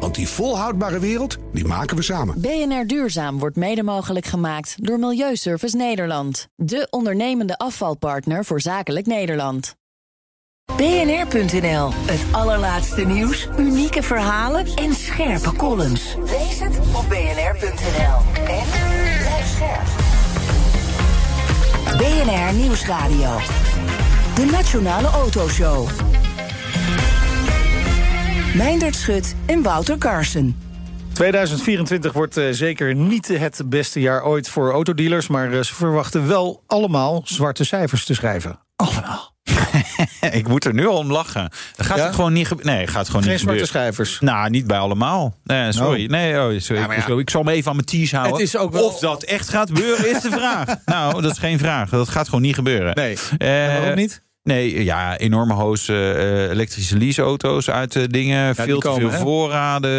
Want die volhoudbare wereld, die maken we samen. BNR Duurzaam wordt mede mogelijk gemaakt door Milieuservice Nederland. De ondernemende afvalpartner voor zakelijk Nederland. BNR.nl, het allerlaatste nieuws, unieke verhalen en scherpe columns. Lees het op bnr.nl. En blijf scherp. BNR Nieuwsradio. De Nationale Autoshow. Meindert Schut en Wouter Carson. 2024 wordt uh, zeker niet het beste jaar ooit voor autodealers... maar uh, ze verwachten wel allemaal zwarte cijfers te schrijven. Allemaal. ik moet er nu al om lachen. Dat gaat Ja? het gewoon niet gebeuren. Nee, gaat gewoon Geen niet zwarte cijfers. Nou, niet bij allemaal. Nee, sorry. Oh. Nee, oh, sorry. Ja, maar ja. Ik, zal me even aan mijn tease houden. Het is ook wel- Of dat echt gaat gebeuren, is de vraag. nou, dat is geen vraag. Dat gaat gewoon niet gebeuren. Nee. Eh, En waarom niet? Nee, ja, enorme hoos eh, elektrische leaseauto's uit eh, dingen. veel te veel hè? voorraden.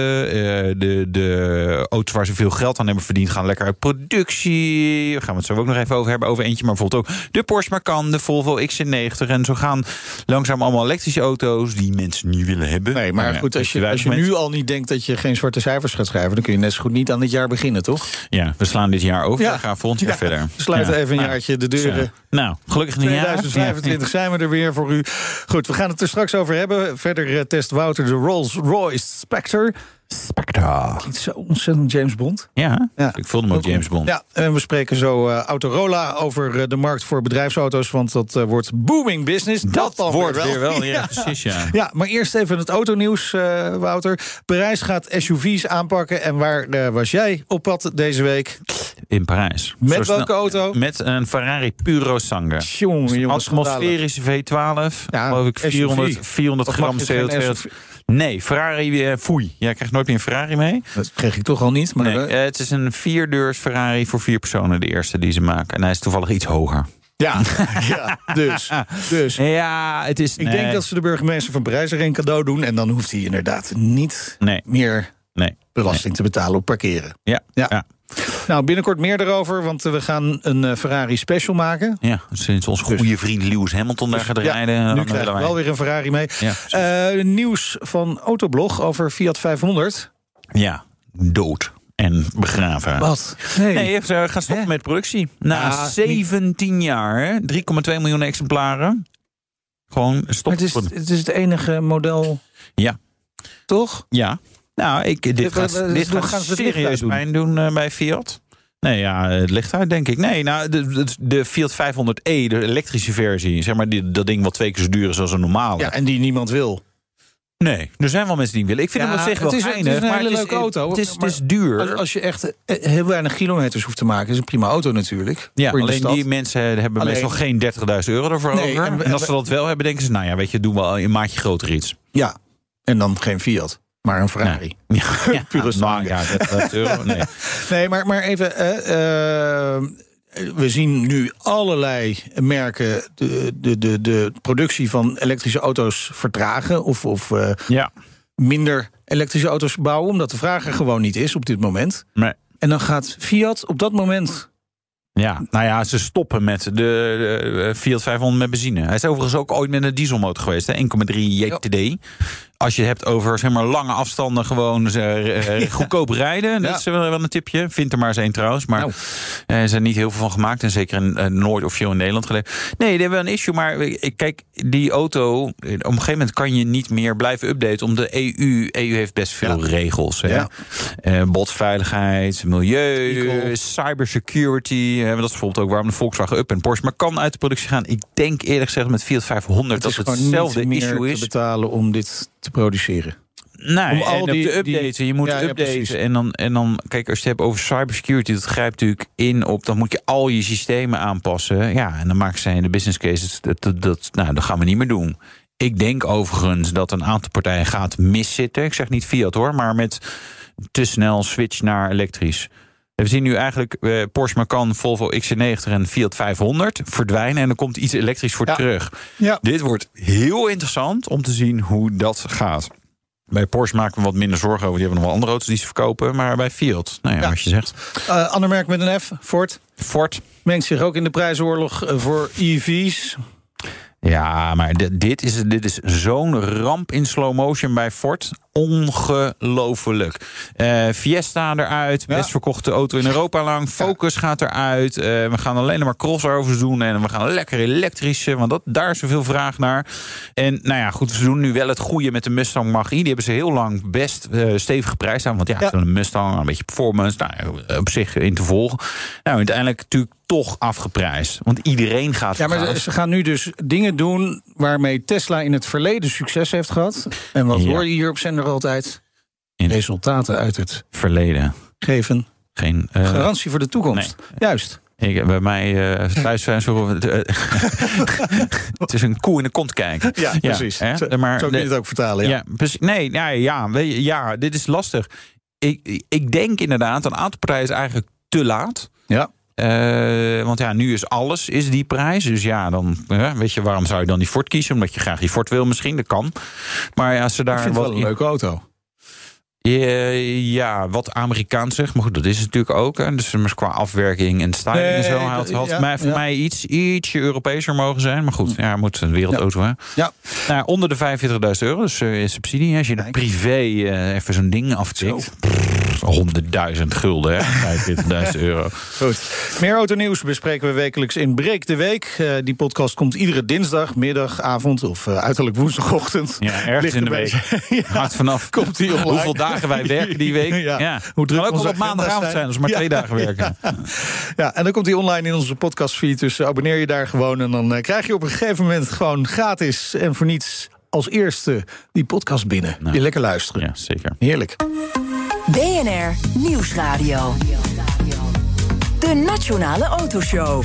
de, de auto's waar ze veel geld aan hebben verdiend... gaan lekker uit productie. Daar gaan we het zo ook nog even over hebben. Over eentje, maar bijvoorbeeld ook de Porsche Macan, de Volvo XC90. En zo gaan langzaam allemaal elektrische auto's... die mensen niet willen hebben. Nee, maar Nou ja, goed, als je, als nu al niet denkt dat je geen zwarte cijfers gaat schrijven... dan kun je net zo goed niet aan dit jaar beginnen, toch? Ja, we slaan dit jaar over. Ja. We gaan volgend jaar Ja, verder. we sluiten even een jaartje de deuren. Nou, gelukkig jaar. 2025 zijn we er weer voor u. Goed, we gaan het er straks over hebben. Verder eh, test Wouter de Rolls-Royce Spectre. Spectre. Niet zo ontzettend James Bond. Ja, Ja. ik voelde hem ook James Bond. Ja, en we spreken zo eh, Autorola over eh, de markt voor bedrijfsauto's... want dat eh, wordt booming business. Dat dan wordt weer wel. Ja, precies, ja. Ja, maar eerst even het autonieuws, eh, Wouter. Parijs gaat SUV's aanpakken. En waar eh, was jij op pad deze week? In Parijs. Met Zo snel- welke auto? Met een Ferrari Puro Sangue. Jongens, Atmosferische V12. Ja, geloof ik SUV. 400, 400 Of gram mag je geen CO2. Nee, Ferrari, eh, foei. Jij krijgt nooit meer een Ferrari mee. Dat kreeg ik toch al niet. Maar Nee, eh, eh, het is een vierdeurs Ferrari voor vier personen, de eerste die ze maken. En hij is toevallig iets hoger. ja, ja, dus. dus. Ja, het is... Ik denk dat ze de burgemeester van Parijs er een cadeau doen. En dan hoeft hij inderdaad niet Nee, meer nee. belasting te betalen op parkeren. Ja, Ja. ja. Nou, binnenkort meer erover, want eh, we gaan een eh, Ferrari special maken. ja. Sinds ons goede vriend Lewis Hamilton daar gaat Dus, Ja, rijden... nu krijgen we wel weer een Ferrari mee. Ja. Eh, nieuws van Autoblog over Fiat 500. ja, dood en begraven. Wat? Nee. Nee, ze gaan stoppen Hè? met productie. Na Ja, 17 jaar, hè, 3,2 miljoen exemplaren. Gewoon stoppen. het is, het is het enige model, Ja, toch? ja. Nou, ik, dit Dit- gaat, dit gaat serieus pijn doen eh, bij Fiat. Nee, ja, het ligt uit, denk ik. Nee, nou, de, de, de Fiat 500e, de elektrische versie, zeg maar, die, dat ding wat twee keer zo duur is als een normale. Ja, en die niemand wil. Nee, er zijn wel mensen die hem willen. Ik vind Ja, hem op zich wel het is- het is een hele het is, leuke auto, Het is, het is duur. Als, als je echt eh, heel weinig kilometers hoeft te maken, is een prima auto natuurlijk. Ja, in alleen die mensen hebben Alleen- meestal geen 30.000 euro ervoor Nee, over. en- En, als ze dat wel hebben, denken ze... nou ja, weet je, doen we al een maatje groter iets. Ja, en dan geen Fiat, maar een Ferrari. Ja, ja, Pure nou, Sangue. ja, 30.000 euro, nee. Nee, maar, maar even. eh, eh, we zien nu allerlei merken de, de, de, de productie van elektrische auto's vertragen. Of, of eh, Ja, minder elektrische auto's bouwen, omdat de vraag er gewoon niet is op dit moment. nee. En dan gaat Fiat op dat moment. Ja, nou ja, ze stoppen met de, de Fiat 500 met benzine. Hij is overigens ook ooit met een dieselmotor geweest, hè, 1,3 JTD. Als je het hebt over zeg maar, lange afstanden, gewoon eh, goedkoop rijden. Dat Ja. is wel, wel een tipje. Vind er maar eens één trouwens. Maar Nou. eh, er zijn niet heel veel van gemaakt. En zeker in, eh, nooit officieel in Nederland geleverd. Nee, die hebben wel een issue. Maar ik- kijk, die auto... Op een gegeven moment kan je niet meer blijven updaten. Om de EU... EU heeft best veel regels. Ja. Botsveiligheid, milieu, cybersecurity. Dat is bijvoorbeeld ook waarom de Volkswagen Up en Porsche maar kan uit de productie gaan. Ik denk eerlijk gezegd met Fiat 500 Het dat is het hetzelfde niet meer issue te is. betalen om dit te produceren. Nee, Om en al op die- die- updaten. Je moet Ja, en, dan, en dan, kijk, als je het hebt over cybersecurity, dat grijpt natuurlijk in op. Dan moet je al je systemen aanpassen. Ja, en dan maken zij in de business cases. Dat, dat, dat, nou, dat gaan we niet meer doen. Ik denk overigens dat een aantal partijen gaat miszitten. Ik zeg niet Fiat hoor, maar met te snel switch naar elektrisch. We zien nu eigenlijk eh, Porsche Macan, Volvo XC90 en Fiat 500 verdwijnen. En er komt iets elektrisch voor Ja. terug. Ja. Dit wordt heel interessant om te zien hoe dat gaat. Bij Porsche maken we wat minder zorgen over. Die hebben nog wel andere auto's die ze verkopen. Maar bij Fiat, nou ja, Ja. wat je zegt. Eh, ander merk met een F, Ford. Ford. Mengt zich ook in de prijsoorlog eh, voor EV's. Ja, maar dit, is, dit is zo'n ramp in slow motion bij Ford. Ongelooflijk. Eh, Fiesta eruit, Ja. best verkochte auto in Europa lang. Focus gaat eruit. Eh, we gaan alleen maar crossovers doen en we gaan lekker elektrische, want dat, daar is zoveel vraag naar. En nou ja, goed, ze doen nu wel het goede met de Mustang Mach-E. Die hebben ze heel lang best eh, stevig geprijsd aan. Want ja, Ja. zo'n Mustang, een beetje performance, nou, op zich in te volgen. Nou, uiteindelijk natuurlijk toch afgeprijsd. Want iedereen gaat Ja, maar ze, gaan nu dus dingen doen waarmee Tesla in het verleden succes heeft gehad. En wat Ja. hoor je hier op zender altijd? In- Resultaten uit het verleden. geven. Geen eh, Garantie voor de toekomst. Juist. Ik, bij mij uh, thuis zijn zo. het is een koe in de kont kijken. Ja, precies. hè? Maar, zo kun je het ook vertalen. Ja. ja, precies. Nee, ja, ja, weet je, ja, dit is lastig. Ik, ik denk inderdaad, een aantal prijzen is eigenlijk te laat. Ja. Eh, want ja, nu is alles is die prijs. Dus ja, dan eh, weet je waarom zou je dan die Ford kiezen? Omdat je graag die Ford wil, misschien. Dat kan. Maar ja, als ze Ik daar vind het wat wel een leuke auto. Eh, ja, wat Amerikaans zeg. Maar goed, dat is het natuurlijk ook. Hè. Dus qua afwerking en styling en zo. Had, dat- had ja, mij, voor ja. mij iets, ietsje Europeeser mogen zijn. Maar goed, ja, moet een wereldauto. Hè. Ja. Nou, onder de 45.000 euro, dus eh, subsidie. Als je Kijk. privé even zo'n ding aftikt. Pff, 100.000 gulden, hè. 45.000 euro. Goed. Meer autonieuws bespreken we wekelijks in Breek de Week. Eh, die podcast komt iedere dinsdag, middag, avond of eh, uiterlijk woensdagochtend. Ja, ergens Ligt in de week. Hard vanaf Komt die online? hoeveel dagen wij werken die week. Ja. Ja. Hoe druk kan ook op maandagavond zijn, als we maar Ja. twee dagen werken. Ja, en dan komt hij online in onze podcastfeed. Dus abonneer je daar gewoon. En dan eh, krijg je op een gegeven moment gewoon gratis en voor niets als eerste die podcast binnen. Nou. Je lekker luisteren. Ja, zeker. Heerlijk. BNR Nieuwsradio. De Nationale Autoshow.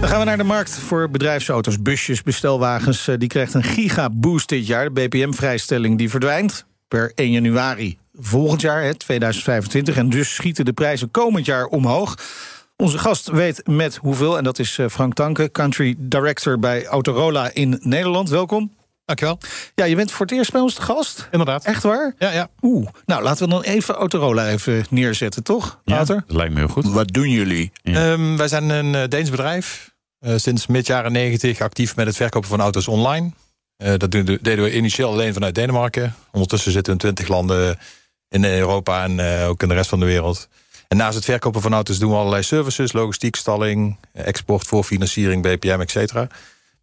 Dan gaan we naar de markt voor bedrijfsauto's, busjes, bestelwagens. Eh, Die krijgt een gigaboost dit jaar. De BPM-vrijstelling die verdwijnt per 1 januari volgend jaar, hè, 2025. En dus schieten de prijzen komend jaar omhoog. Onze gast weet met hoeveel, en dat is eh, Frank Tanke, country director bij Autorola in Nederland. Welkom. Dankjewel. Ja, je bent voor het eerst bij ons te gast. Inderdaad. Echt waar? Ja, ja. Oeh. Nou, laten we dan even Autorola even neerzetten, toch? Ja, Wouter? dat lijkt me heel goed. Wat doen jullie? Ja. Ehm, wij zijn een eh, Deens bedrijf. eh, sinds mid jaren 90 actief met het verkopen van auto's online. Eh, dat deden we initieel alleen vanuit Denemarken. Ondertussen zitten we in 20 landen in Europa en eh, ook in de rest van de wereld. En naast het verkopen van auto's doen we allerlei services, logistiek, stalling, export, voorfinanciering, BPM, et cetera.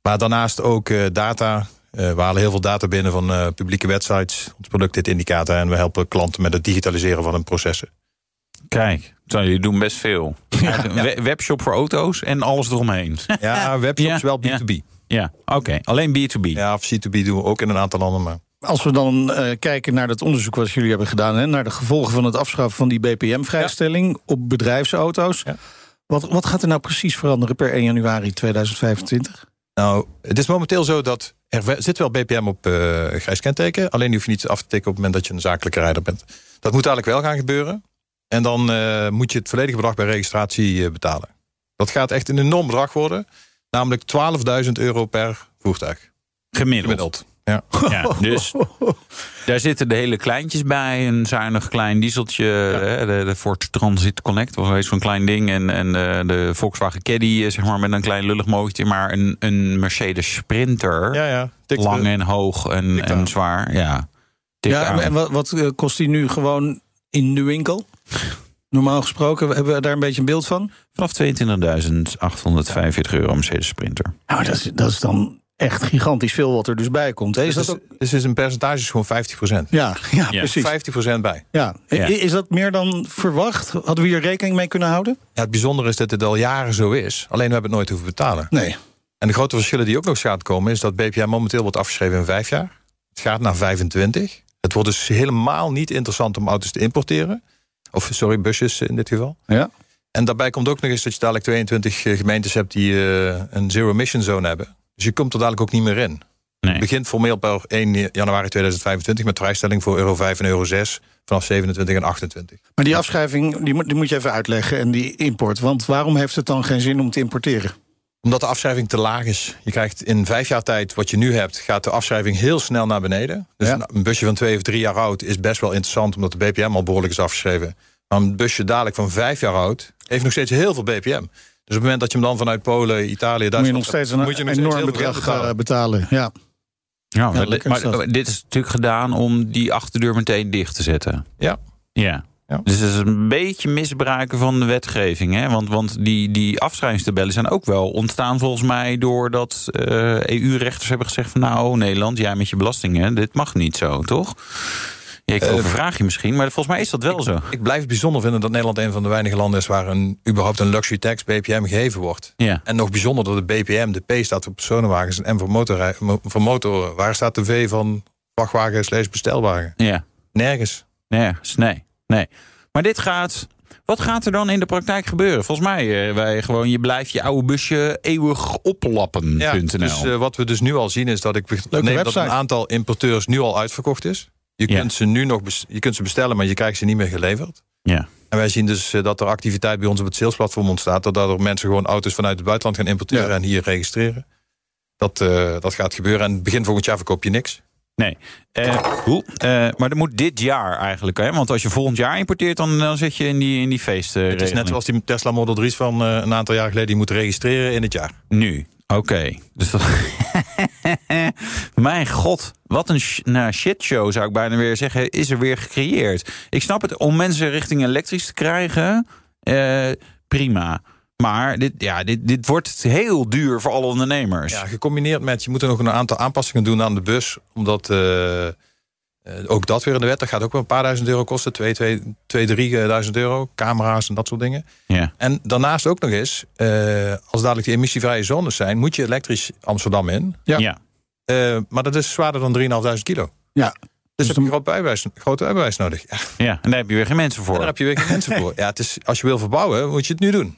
Maar daarnaast ook eh, data. Eh, we halen heel veel data binnen van eh, publieke websites. Ons product dit indicator en we helpen klanten met het digitaliseren van hun processen. Kijk, jullie doen best veel. We- webshop voor auto's en alles eromheen. Ja, webshops Ja, wel ja. B2B. ja, oké. Alleen B2B. Ja, of C2B doen we ook in een aantal landen. Maar Als we dan eh, kijken naar dat onderzoek wat jullie hebben gedaan, hè, naar de gevolgen van het afschaffen van die BPM-vrijstelling op bedrijfsauto's. Ja. Wat, wat gaat er nou precies veranderen per 1 januari 2025? nou, het is momenteel zo dat er zit wel BPM op eh grijs kenteken. Alleen die hoef je niet af te tikken op het moment dat je een zakelijke rijder bent. Dat moet eigenlijk wel gaan gebeuren. En dan eh, moet je het volledige bedrag bij registratie eh, betalen. Dat gaat echt een enorm bedrag worden. Namelijk 12.000 euro per voertuig. Gemiddeld. Gemiddeld. Ja. Ja, dus daar zitten de hele kleintjes bij. Een zuinig klein dieseltje. hè, De, de Ford Transit Connect. Of weet zo'n klein ding. En, en de, de Volkswagen Caddy, eh, zeg maar, met een klein lullig motortje. Maar een, een Mercedes Sprinter. Ja, ja. Lang en hoog en, en zwaar. Ja, Ja, aan. en wat, wat eh, kost die nu gewoon in de winkel? Normaal gesproken, hebben we daar een beetje een beeld van? Vanaf 22.845 euro Mercedes Sprinter. Nou, dat is, dat is dan echt gigantisch veel wat er dus bij komt. hè? Is Dus, dat ook... dus is een percentage is gewoon 50 Ja, ja, Ja. precies. 50% bij. Ja. Is dat meer dan verwacht? Hadden we hier rekening mee kunnen houden? Ja, het bijzondere is dat het al jaren zo is. Alleen we hebben het nooit hoeven betalen. Nee. En de grote verschillen die ook nog gaat komen... is dat BPM momenteel wordt afgeschreven in vijf jaar. Het gaat naar 25. Het wordt dus helemaal niet interessant om auto's te importeren. Of, sorry, busjes in dit geval. Ja. En daarbij komt ook nog eens dat je dadelijk 22 gemeentes hebt... die eh, een zero-emission zone hebben. Dus je komt er dadelijk ook niet meer in. Nee. Het begint formeel per 1 januari 2025 met vrijstelling voor euro 5 en euro 6 vanaf 27 en 28. Maar die afschrijving die moet, die moet je even uitleggen en die import. Want waarom heeft het dan geen zin om te importeren? Omdat de afschrijving te laag is. Je krijgt in vijf jaar tijd wat je nu hebt, gaat de afschrijving heel snel naar beneden. Dus Ja. een, een busje van twee of drie jaar oud is best wel interessant, omdat de BPM al behoorlijk is afgeschreven. Maar een busje dadelijk van vijf jaar oud heeft nog steeds heel veel BPM. Dus op het moment dat je hem dan vanuit Polen, Italië, Moet je Duitsland... nog steeds een moet je nog steeds enorm veel geld bedrag eh, betalen. Ja. Ja, maar, is dit is natuurlijk gedaan om die achterdeur meteen dicht te zetten. Ja. Ja. Ja. Dus het is een beetje misbruiken van de wetgeving. Hè? Want, want die, die afschrijvingstabellen zijn ook wel ontstaan volgens mij... doordat eh EU-rechters hebben gezegd van... nou, Nederland, jij met je belastingen, dit mag niet zo, toch? Ja, ik overvraag je misschien, maar volgens mij is dat wel zo. Ik blijf het bijzonder vinden dat Nederland een van de weinige landen is... waar een, überhaupt een luxury tax BPM gegeven wordt. Ja. En nog bijzonder dat de BPM, de P staat voor personenwagens... en M voor, motorrij, mo- voor motoren. Waar staat de V van vrachtwagen slash bestelwagen? Ja. Nergens. Nee, nee, nee. Maar dit gaat. Wat gaat er dan in de praktijk gebeuren? Volgens mij, eh, wij gewoon, je blijft je oude busje eeuwig oplappen.nl. Ja, dus eh, wat we dus nu al zien is dat ik neem dat website. een aantal importeurs nu al uitverkocht is. Je Ja. kunt ze nu nog je kunt ze bestellen, maar je krijgt ze niet meer geleverd. ja. En wij zien dus eh, dat er activiteit bij ons op het salesplatform ontstaat. Dat daardoor mensen gewoon auto's vanuit het buitenland gaan importeren Ja. en hier registreren. Dat, eh, dat gaat gebeuren. En begin volgend jaar verkoop je niks. Nee. Eh, hoe? Eh, maar dat moet dit jaar eigenlijk. Hè? Want als je volgend jaar importeert, dan, dan zit je in die, in die feest. Het is net zoals die Tesla Model 3's van eh, een aantal jaar geleden. Die moet registreren in het jaar. Nu. Oké. Dus dat... Mijn god. Wat een sh nou, shitshow zou ik bijna weer zeggen. Is er weer gecreëerd. Ik snap het. Om mensen richting elektrisch te krijgen. eh, prima. Maar dit, ja, dit, dit wordt heel duur voor alle ondernemers. Ja, gecombineerd met, je moet er nog een aantal aanpassingen doen aan de bus. Omdat eh, ook dat weer in de wet, dat gaat ook wel een paar duizend euro kosten. Twee, twee, twee drie eh, duizend euro. Camera's en dat soort dingen. Ja. En daarnaast ook nog eens, eh, als dadelijk die emissievrije zones zijn, moet je elektrisch Amsterdam in. Ja. ja. Eh, maar dat is zwaarder dan 3.500 kilo. ja. Dus heb je een groot bijwijs, grote bijwijs nodig. Ja, en Ja, en daar heb je weer geen mensen voor. daar heb je weer geen mensen voor. Ja, het is, als je wil verbouwen, moet je het nu doen.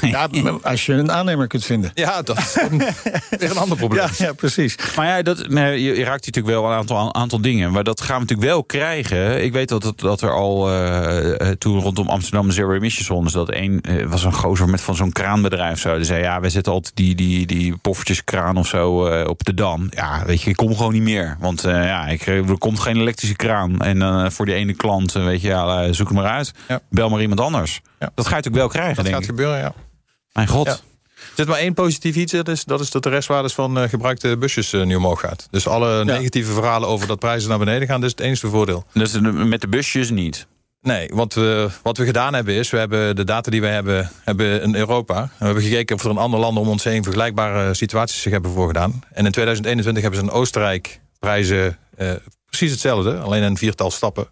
Ja, als je een aannemer kunt vinden. Ja, dat is een, weer een ander probleem. Ja, ja precies. Maar ja, dat, nee, je, raakt natuurlijk wel een aantal, aantal dingen. Maar dat gaan we natuurlijk wel krijgen. Ik weet dat, dat, dat er al eh, eh, toen rondom Amsterdam de Zero Emission Zones... dat één eh, was een gozer met van zo'n kraanbedrijf. Zo. Die zei, ja, wij zetten altijd die, die, die poffertjeskraan of zo eh, op de Dam. Ja, weet je, ik kom gewoon niet meer. Want eh, ja, ik, er komt geen elektrische kraan. En voor die ene klant, weet je, ja, zoek het maar uit. Ja. Bel maar iemand anders. Ja. Dat ga je natuurlijk wel krijgen, Dat denk gaat ik. gebeuren, ja. Mijn god. Ja. Er zit maar één positief iets, dat is, dat is dat de restwaardes van eh, gebruikte busjes eh, nu omhoog gaat. Dus alle negatieve verhalen over dat prijzen naar beneden gaan, dat is het enige voordeel. Dus met de busjes niet. Nee, wat we, wat we gedaan hebben is, we hebben de data die we hebben, hebben in Europa. En we hebben gekeken of er in andere landen om ons heen vergelijkbare situaties zich hebben voorgedaan. En in 2021 hebben ze in Oostenrijk prijzen eh, precies hetzelfde, alleen in een viertal stappen.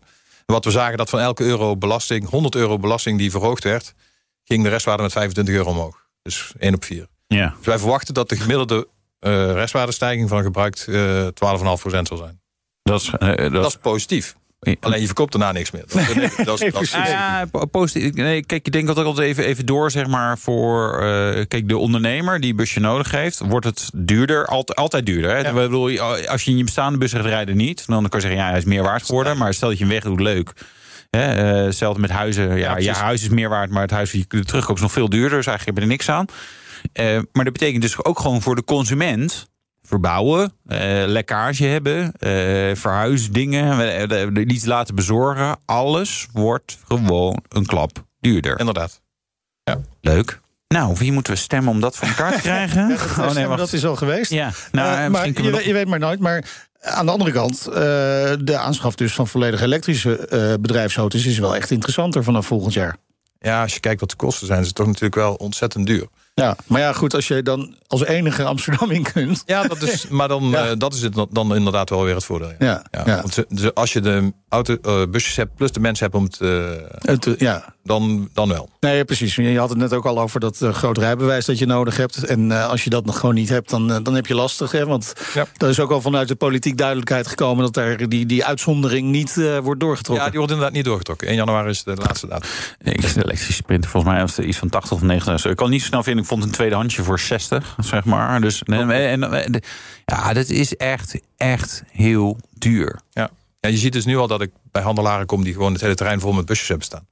Wat we zagen dat van elke euro belasting, 100 euro belasting die verhoogd werd, ging de restwaarde met 25 euro omhoog. Dus 1 op 4. Ja. Dus wij verwachten dat de gemiddelde eh restwaardestijging van gebruikt eh 12,5% zal zijn. Dat is, eh, dat Dat is is positief. Alleen je verkoopt daarna niks meer. Dat, is- dat, is- dat is- ja, po- positief. Nee, kijk, ik denk dat ik altijd even, even door, zeg maar, voor eh, kijk, de ondernemer die een busje nodig heeft, wordt het duurder, altijd, altijd duurder. Hè? Ja. Bedoel, als je in je bestaande bus gaat rijden niet, dan kan je zeggen, ja, hij is meer waard geworden. Maar stel dat je hem weg doet, leuk. Hè, eh, hetzelfde met huizen. Ja, je huis is meer waard, maar het huis die je terugkoopt is nog veel duurder. Dus eigenlijk heb je er niks aan. Eh, maar dat betekent dus ook gewoon voor de consument verbouwen, eh, lekkage hebben, eh, verhuisdingen, eh, iets laten bezorgen. Alles wordt gewoon een klap duurder. Inderdaad. Leuk. Nou, wie moeten we stemmen om dat voor elkaar te krijgen? Dat, stemmen, dat is al geweest. Ja, nou, maar misschien je, je weet maar nooit. Maar aan de andere kant, eh, de aanschaf dus van volledig elektrische eh, bedrijfsauto's is wel echt interessanter vanaf volgend jaar. Ja, als je kijkt wat de kosten zijn, is het toch natuurlijk wel ontzettend duur. Ja, maar ja, goed, als je dan als enige Amsterdam in kunt. Ja, dat is, maar dan, Ja. eh, dat is het dan inderdaad wel weer het voordeel. Ja. Ja, ja. Want ze- ze- als je de auto, eh, busjes hebt plus de mensen hebt om het... Het, eh, ja. Dan, dan wel. Nee, precies. Je had het net ook al over dat uh, groot rijbewijs dat je nodig hebt. En uh, als je dat nog gewoon niet hebt, dan, uh, dan heb je lastig. Hè? Want ja. er is ook al vanuit de politiek duidelijkheid gekomen... dat er die, die uitzondering niet wordt doorgetrokken. Ja, die wordt inderdaad niet doorgetrokken. 1 januari is de laatste datum. Ik de elektrische sprinter, volgens mij was het iets van 80 of 90. Ik kan niet zo snel vinden. Ik vond een tweede handje voor 60, zeg maar. Dus en, en, ja, dat is echt, echt heel duur. Ja. ja, je ziet dus nu al dat ik bij handelaren kom... die gewoon het hele terrein vol met busjes hebben staan.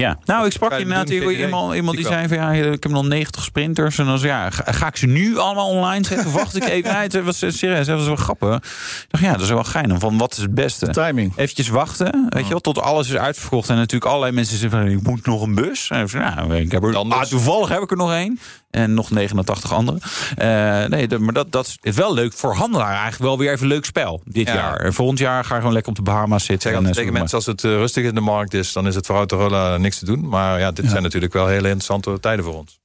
Ja, nou, ik sprak inderdaad iemand, iemand die zei van ja, ik heb nog 90 sprinters. En dan zei ja, ga, ik ze nu allemaal online zetten? Wacht ik even uit. Het was serieus, dat was wel grappig. Ik dacht, ja, dat is wel geinig. Van wat is het beste? Timing. Eventjes wachten, weet je wel, tot alles is uitverkocht. En natuurlijk allerlei mensen zeggen van, ik moet nog een bus. En zei, nou, ik heb er, ah, toevallig heb ik er nog één. En nog 89 andere. Uh, nee, maar dat, dat is wel leuk voor handelaar. Eigenlijk wel weer even leuk spel dit jaar. En volgend jaar ga je gewoon lekker op de Bahama's zitten. Zeg, en, tegen mensen, als het uh, rustig in de markt is... dan is het voor Autorola niks te doen. Maar ja, dit ja. zijn natuurlijk wel hele interessante tijden voor ons.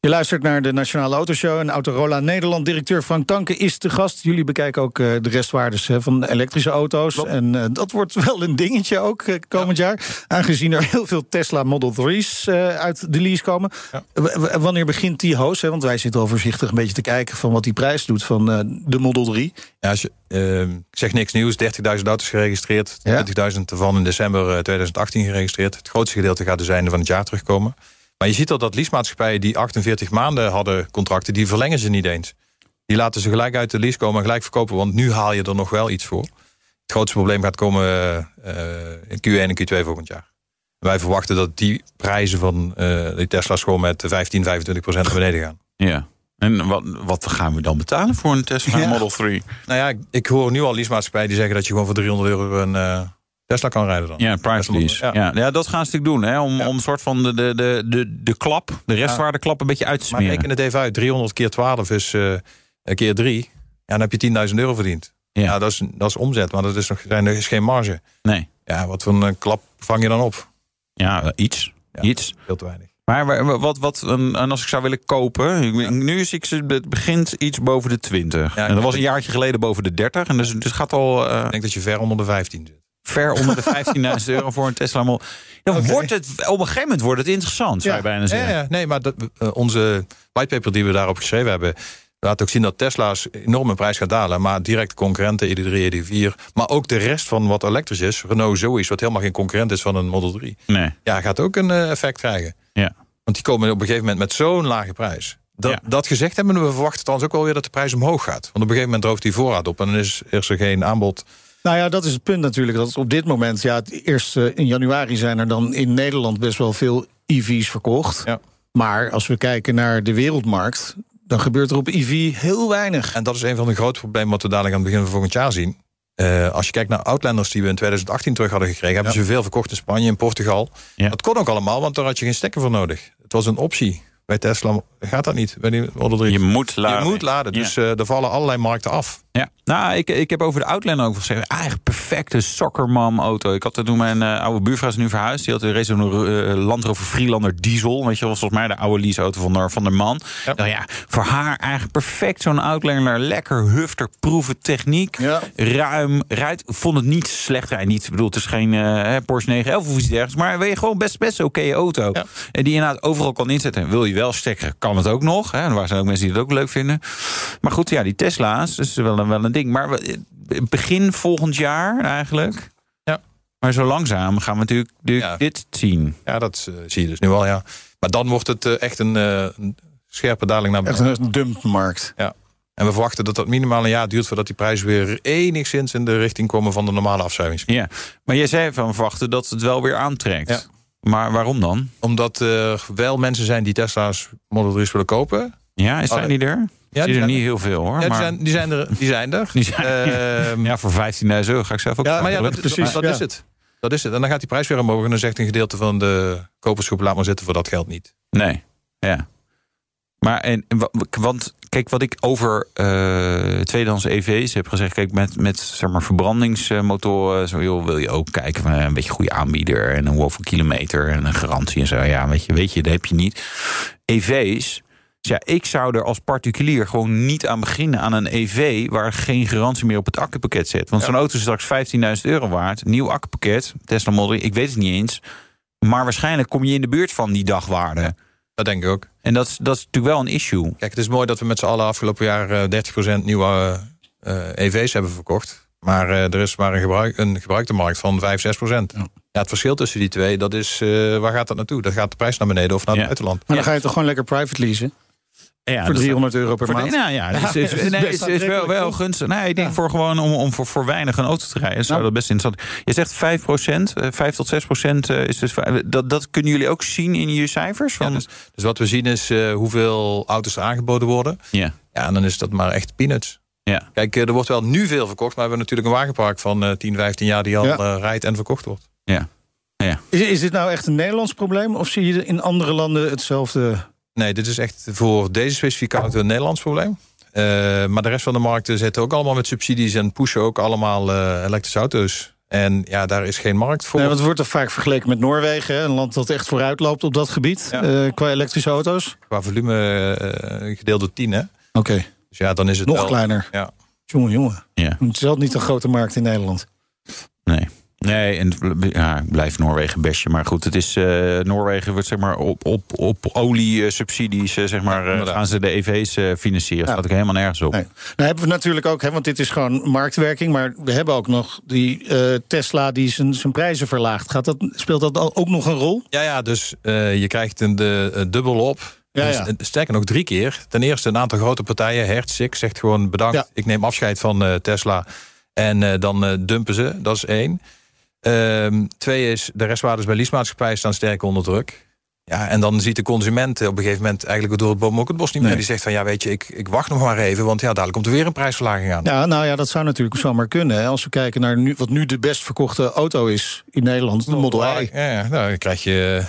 Je luistert naar de Nationale Autoshow en Autorola Nederland. Directeur Frank Tanke is te gast. Jullie bekijken ook uh, de restwaardes hè, van elektrische auto's. Klopt. En uh, dat wordt wel een dingetje ook uh, komend ja. jaar. Aangezien er heel veel Tesla Model 3's uit de lease komen. Ja. Wanneer begint die? Hè? Want wij zitten al voorzichtig een beetje te kijken... van wat die prijs doet van de Model 3. Ja, als je, ik zeg niks nieuws. 30.000 auto's geregistreerd. Ja. 20.000 ervan in december 2018 geregistreerd. Het grootste gedeelte gaat dus einde van het jaar terugkomen. Maar je ziet al dat leasemaatschappijen die 48 maanden hadden contracten... die verlengen ze niet eens. Die laten ze gelijk uit de lease komen en gelijk verkopen... want nu haal je er nog wel iets voor. Het grootste probleem gaat komen uh, in Q1 en Q2 volgend jaar. Wij verwachten dat die prijzen van uh, die Tesla's gewoon met 15, 25 procent naar beneden gaan. Ja. En wat, wat gaan we dan betalen voor een Tesla ja. Model 3? Nou ja, ik, ik hoor nu al leasemaatschappijen die zeggen dat je gewoon voor 300 euro een Tesla kan rijden dan. Ja, price lease. Ja. ja. Ja. dat gaan ze natuurlijk doen. Hè, om, ja. om een soort van de, de, de, de, de klap, de restwaardeklap een beetje uit te smeren. Maar reken het even uit. 300 keer 12 is uh, keer 3. Ja, dan heb je 10.000 euro verdiend. Ja, ja dat, is, dat is omzet, maar dat is nog er is geen marge. Nee. Ja, wat voor een klap vang je dan op? Ja, iets. iets. Veel te weinig. Maar wat, wat en als ik zou willen kopen, nu is ik, het begint iets boven de 20. Ja, en dat was een jaartje geleden boven de 30. En dus, dus gaat al. Uh, ik denk dat je ver onder de 15 zit ver onder de 15.000 euro voor een Tesla Model. Dan okay. wordt het, op een gegeven moment wordt het interessant, zou je bijna zeggen. Ja, ja. Nee, maar dat, uh, onze whitepaper die we daarop geschreven hebben... laat ook zien dat Tesla's enorme prijs gaat dalen. Maar directe concurrenten, ID3, ID4... maar ook de rest van wat elektrisch is... Renault Zoe, wat helemaal geen concurrent is van een Model 3... Nee. Ja, gaat ook een uh, effect krijgen. Ja. Want die komen op een gegeven moment met zo'n lage prijs. Dat, ja. dat gezegd hebben we verwachten trouwens ook wel weer dat de prijs omhoog gaat. Want op een gegeven moment droogt die voorraad op... en dan is, is er geen aanbod nou ja, dat is het punt natuurlijk. Dat op dit moment, ja, het eerste in januari zijn er dan in Nederland best wel veel EV's verkocht. Ja. Maar als we kijken naar de wereldmarkt, dan gebeurt er op EV heel weinig. En dat is een van de grote problemen wat we dadelijk aan het begin van volgend jaar zien. Uh, als je kijkt naar Outlanders die we in 2018 terug hadden gekregen, hebben ja. ze veel verkocht in Spanje en Portugal. Ja. Dat kon ook allemaal, want daar had je geen stekker voor nodig. Het was een optie. Bij Tesla gaat dat niet. Bij die Model 3. Je moet laden. Je moet laden, dus ja. uh, er vallen allerlei markten af. Ja, nou, ik, ik heb over de Outlander ook gezegd. Eigenlijk perfecte soccermam auto. Ik had toen mijn uh, oude buurvrouw is nu verhuisd. Die had een race een uh, Land Rover Freelander diesel. Weet je, was volgens mij de oude leaseauto van de, van de man. Ja. Nou ja, voor haar eigenlijk perfect zo'n Outlander. Lekker hufter, proeven, techniek. Ja. Ruim, rijdt. Vond het niet slecht rijden. Niet, ik bedoel, het is geen Porsche 911 of iets dergelijks. Maar weet je gewoon best, best oké okay auto. Ja. En die inderdaad overal kan inzetten. Wil je wel stekken, kan het ook nog. Hè. En waar zijn ook mensen die het ook leuk vinden. Maar goed, ja, die Tesla's is wel een, wel een ding. Maar begin volgend jaar eigenlijk. Ja. Maar zo langzaam gaan we natuurlijk ja. dit zien. Ja, dat uh, zie je dus nu al, ja. Maar dan wordt het uh, echt een, uh, een, scherpe daling naar beneden. Echt een dumpmarkt. Ja. En we verwachten dat dat minimaal een jaar duurt... voordat die prijzen weer enigszins in de richting komen... van de normale afzuiging. Ja, maar jij zei van verwachten dat het wel weer aantrekt. Ja. Maar waarom dan? Omdat er wel mensen zijn die Tesla's Model 3's willen kopen. Ja, is zijn die er? Ja, die, die er niet heel veel hoor. Ja, die, maar... zijn, die, zijn er, die zijn er. Die zijn, uh, ja, voor 15.000 euro ga ik zelf ook. Ja, maar ja, dat, precies, dat, dat is het. Dat is het. En dan gaat die prijs weer omhoog. En dan zegt een gedeelte van de kopersgroep... laat maar zitten voor dat geld niet. Nee, ja. Maar en, want kijk, wat ik over uh, tweedehands EV's heb gezegd, kijk, met, met zeg maar, verbrandingsmotoren, zo joh, wil je ook kijken van een beetje goede aanbieder en een hoeveel kilometer en een garantie en zo. Ja, weet je, weet je, dat heb je niet. EV's, ja, ik zou er als particulier gewoon niet aan beginnen aan een EV waar geen garantie meer op het accupakket zit. Want ja. zo'n auto is straks 15.000 euro waard. Nieuw accupakket, Tesla Model, ik weet het niet eens. Maar waarschijnlijk kom je in de buurt van die dagwaarde. Dat denk ik ook. En dat is, dat is natuurlijk wel een issue. Kijk, het is mooi dat we met z'n allen afgelopen jaar eh, 30% nieuwe eh, EV's hebben verkocht. Maar eh, er is maar een, gebruik, een gebruikte markt van 5, 6 procent. Ja. het verschil tussen die twee, dat is, eh, waar gaat dat naartoe? Dat gaat de prijs naar beneden of naar Ja. het buitenland. Maar dan ga je toch gewoon lekker private leasen? Ja, voor dat- 300 euro per maand? nou ja, is, dat is nee, best is, is wel, wel gunstig. Nee, ik denk Ja. voor gewoon om, om voor, voor weinig een auto te rijden. Zou Nou. dat best interessant. Je zegt 5 procent, 5 tot 6 procent is dus. Dat, dat kunnen jullie ook zien in je cijfers? Ja, Van, dus, dus wat we zien is eh, hoeveel auto's er aangeboden worden. ja. Ja, en dan is dat maar echt peanuts. Ja. Kijk, eh, er wordt wel nu veel verkocht, maar we hebben natuurlijk een wagenpark van eh 10, 15 jaar die al Ja. eh, rijdt en verkocht wordt. Ja. Ja. Is, is dit nou echt een Nederlands probleem? Of zie je in andere landen hetzelfde? Nee, dit is echt voor deze specifieke auto een Nederlands probleem. Eh, maar de rest van de markten zitten ook allemaal met subsidies en pushen ook allemaal eh, elektrische auto's. En ja, daar is geen markt voor. Nee, want het wordt toch vaak vergeleken met Noorwegen, hè? een land dat echt vooruit loopt op dat gebied, Ja. eh, qua elektrische auto's. Qua volume eh, gedeeld door 10, hè? Oké, Dus ja, dan is het nog wel... kleiner. Ja. Jongen, jongen. Ja. Het is wel niet een grote markt in Nederland. Nee. En ja, ik blijf Noorwegen bestje. Maar goed, het is eh, Noorwegen wordt zeg maar op, op, op oliesubsidies, eh, zeg maar, eh, inderdaad. gaan ze de EV's eh, financieren. Dat staat ook helemaal nergens op. Nee. Nou hebben we natuurlijk ook, hè, want dit is gewoon marktwerking, maar we hebben ook nog die eh, Tesla die zijn, zijn prijzen verlaagt. Gaat dat, speelt dat ook nog een rol? Ja, ja, dus eh, je krijgt een de, dubbel op. Ja, Dus, ja. sterker nog, drie keer. Ten eerste, een aantal grote partijen, Hertz, Sik, zegt gewoon bedankt. Ja. Ik neem afscheid van eh, Tesla. En eh, dan dumpen ze, dat is één. Ehm, twee is, de restwaardes bij leasemaatschappij staan sterk onder druk. Ja, en dan ziet de consument op een gegeven moment eigenlijk door het boom ook het bos niet meer. Nee. Die zegt van, ja weet je, ik, ik wacht nog maar even, want ja, dadelijk komt er weer een prijsverlaging aan. Ja, nou ja, dat zou natuurlijk zomaar kunnen. Hè. Als we kijken naar nu, wat nu de best verkochte auto is in Nederland, de Model Y. Ja, ja, nou, dan krijg je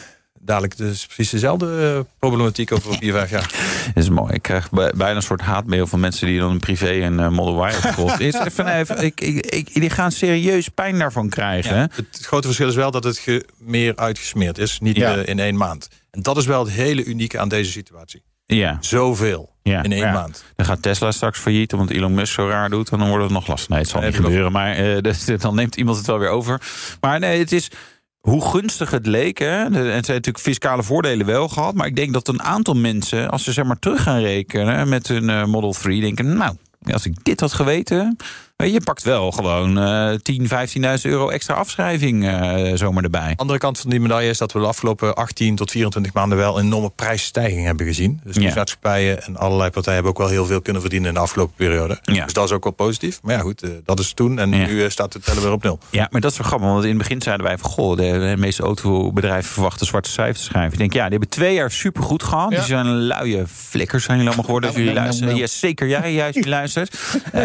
dadelijk dus precies dezelfde eh, problematiek over vier, vijf jaar. Dat is mooi. Ik krijg bij- bijna een soort haatmail van mensen die dan privé een eh, Model Y hebben. Is even, even, ik, ik, ik, die gaan serieus pijn daarvan krijgen. Het grote verschil is wel dat het ge- meer uitgesmeerd is. Niet Ja. eh, in één maand. En dat is wel het hele unieke aan deze situatie. Ja, Zoveel ja, in één ja. maand. Dan gaat Tesla straks failliet, omdat Elon Musk zo raar doet. En dan wordt het nog lastig. Nee, het zal niet gebeuren. Maar eh, dus, dan neemt iemand het wel weer over. Maar nee, het is hoe gunstig het leek. Hè? En het zijn natuurlijk fiscale voordelen wel gehad. Maar ik denk dat een aantal mensen, als ze zeg maar terug gaan rekenen met hun eh, Model 3, denken: Nou, als ik dit had geweten. Je je pakt wel gewoon eh 10, 15.000 euro extra afschrijving eh, zomaar erbij. Andere kant van die medaille is dat we de afgelopen 18 tot 24 maanden wel een enorme prijsstijging hebben gezien. Dus de Ja. maatschappijen en allerlei partijen hebben ook wel heel veel kunnen verdienen in de afgelopen periode. Ja. Dus dat is ook wel positief. Maar ja, goed, eh, dat is toen. En Ja. nu eh, staat het tellen weer op nul. Ja, maar dat is wel grappig. Want in het begin zeiden wij van... Goh, de, de meeste autobedrijven verwachten zwarte cijfers te schrijven. Ik denk, ja, die hebben twee jaar supergoed gehad. Ja. Die zijn luie flikkers zijn jullie allemaal geworden. Als jullie Nou, nou, luisteren. nou. Ja, zeker jij, juist die luistert. Eh,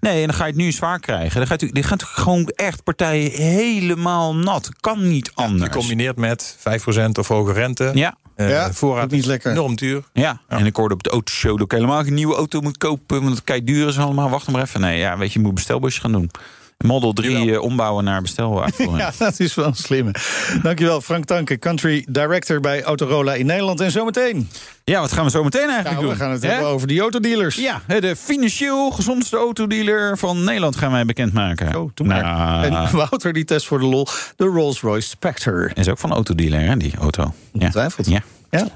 nee, en dan ga je het nu zwaar krijgen. Dan gaat, u- die natuurlijk gewoon echt partijen helemaal nat. Kan niet anders. Gecombineerd met 5% of hoge rente. Ja, Eh, Ja, voorraad niet lekker. enorm duur. ja. en ik hoorde op de autoshow dat ik helemaal geen nieuwe auto moet kopen. Want het kei duur is allemaal. Wacht maar even. Nee, ja, weet je, je moet bestelbusjes gaan doen. Model 3 eh, ombouwen naar bestelwagen. Ja, dat is wel een slimme. Dankjewel, Frank Tanke, country director bij Autorola in Nederland. En zometeen, Ja, wat gaan we zo meteen eigenlijk nou, doen? we gaan het hebben over die autodealers. Ja, de financieel gezondste autodealer van Nederland gaan wij bekendmaken. Oh, doe maar. Nou, En Wouter die test voor de lol de Rolls-Royce Spectre. is ook van autodealer, hè, die auto. Ja. Ongetwijfeld. Ja. Ja,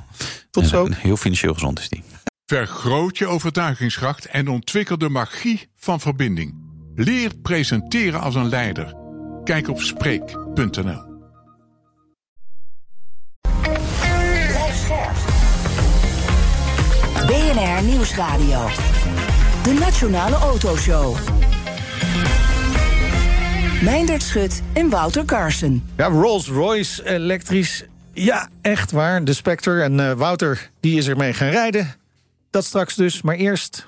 tot zo. Heel financieel gezond is die. Vergroot je overtuigingskracht en ontwikkel de magie van verbinding. Leer presenteren als een leider. Kijk op Spreek.nl. BNR Nieuwsradio. De Nationale Autoshow. Meindert Schut en Wouter Carson. Ja, Rolls-Royce elektrisch. Ja, echt waar. De Spectre. En eh, Wouter, die is ermee gaan rijden. Dat straks dus. Maar eerst...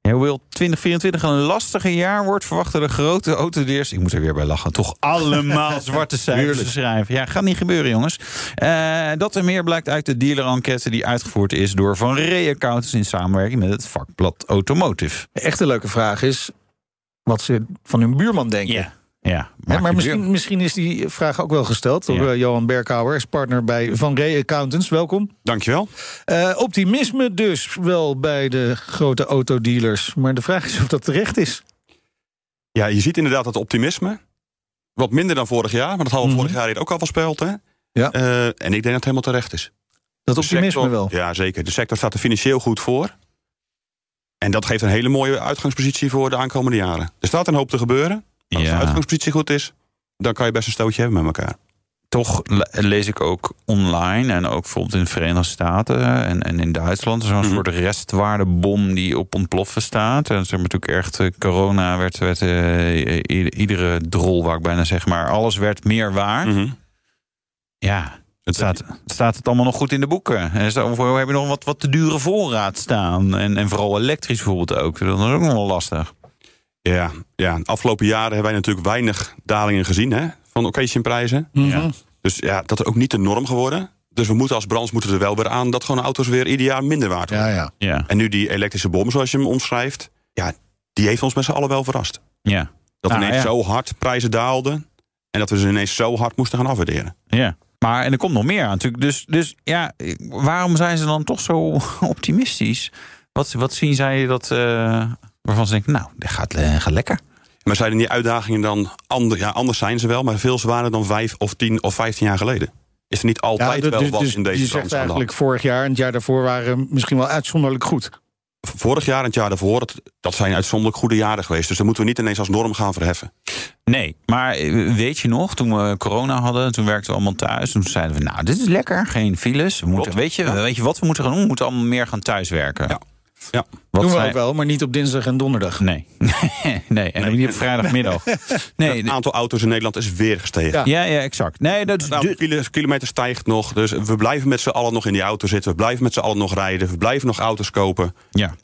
Hoewel 2024 een lastiger jaar wordt, verwachten de grote autodealers... ik moet er weer bij lachen, toch allemaal zwarte cijfers te schrijven. Ja, gaat niet gebeuren, jongens. Eh, dat er meer blijkt uit de dealer-enquête die uitgevoerd is... door Van Ree Accountants in samenwerking met het vakblad Automotive. De echte leuke vraag is wat ze van hun buurman denken. Ja, ja maar misschien, misschien is die vraag ook wel gesteld door Ja. eh, Johan Berkhouwer, is partner bij Van Ree Accountants. Welkom. Dankjewel. Eh, optimisme dus wel bij de grote autodealers. Maar de vraag is of dat terecht is. Ja, je ziet inderdaad dat optimisme. Wat minder dan vorig jaar, maar dat hadden we Mhm. vorig jaar hier ook al voorspeld. Hè? Ja. Eh, en ik denk dat het helemaal terecht is. Dat De optimisme sector- wel. Ja, zeker. De sector staat er financieel goed voor. En dat geeft een hele mooie uitgangspositie voor de aankomende jaren. Er staat een hoop te gebeuren. Als de Ja. uitgangspositie goed is, dan kan je best een stootje hebben met elkaar. toch le- lees ik ook online en ook bijvoorbeeld in de Verenigde Staten en, en in Duitsland zo'n Mhm. soort restwaardebom die op ontploffen staat. En zeg maar natuurlijk echt eh, corona werd, werd eh, iedere drol, wou ik bijna zeg maar, alles werd meer waard. Mhm. Ja, het staat, staat het allemaal nog goed in de boeken. En heb je nog wat, wat te dure voorraad staan? En, en vooral elektrisch bijvoorbeeld ook. Dat is ook nog wel lastig. Ja, ja, de afgelopen jaren hebben wij natuurlijk weinig dalingen gezien hè, van occasionprijzen. Ja. Dus ja, dat is ook niet de norm geworden. Dus we moeten als branche moeten er wel weer aan dat gewoon auto's weer ieder jaar minder waard worden. Ja, ja. Ja, En nu die elektrische bom, zoals je hem omschrijft, ja, die heeft ons met z'n allen wel verrast. ja. Dat Nou, ineens ja. zo hard prijzen daalden en dat we ze ineens zo hard moesten gaan afwaarderen. Ja. Maar en er komt nog meer aan natuurlijk. Dus, dus ja, waarom zijn ze dan toch zo optimistisch? Wat, wat zien zij dat, eh, waarvan ze denken, nou, dat gaat, eh, gaat lekker. Maar zeiden die uitdagingen dan ander, ja, anders zijn ze wel, maar veel zwaarder dan vijf of tien of vijftien jaar geleden? Is er niet altijd Ja, wel wat dus in deze je zegt eigenlijk vorig jaar en het jaar daarvoor waren misschien wel uitzonderlijk goed. Vorig jaar en het jaar daarvoor, dat, dat zijn uitzonderlijk goede jaren geweest. Dus dat moeten we niet ineens als norm gaan verheffen. Nee, maar eh, weet je nog, toen we corona hadden, toen werkten we allemaal thuis. Toen zeiden we, nou, dit is lekker, geen files. We moeten, Klopt. weet, je, weet je wat we moeten gaan doen? We moeten allemaal meer gaan thuiswerken. Ja. Ja. Wat Doen we zei- ook wel, maar niet op dinsdag en donderdag. Nee. nee, en ook niet op vrijdagmiddag. Nee, Het aantal auto's in Nederland is weer gestegen. Ja. ja, ja, exact. Nee, dat is Het aantal de- kilo- kilometer stijgt nog. Dus we blijven met z'n allen nog in die auto zitten. We blijven met z'n allen nog rijden. We blijven nog auto's kopen. ja.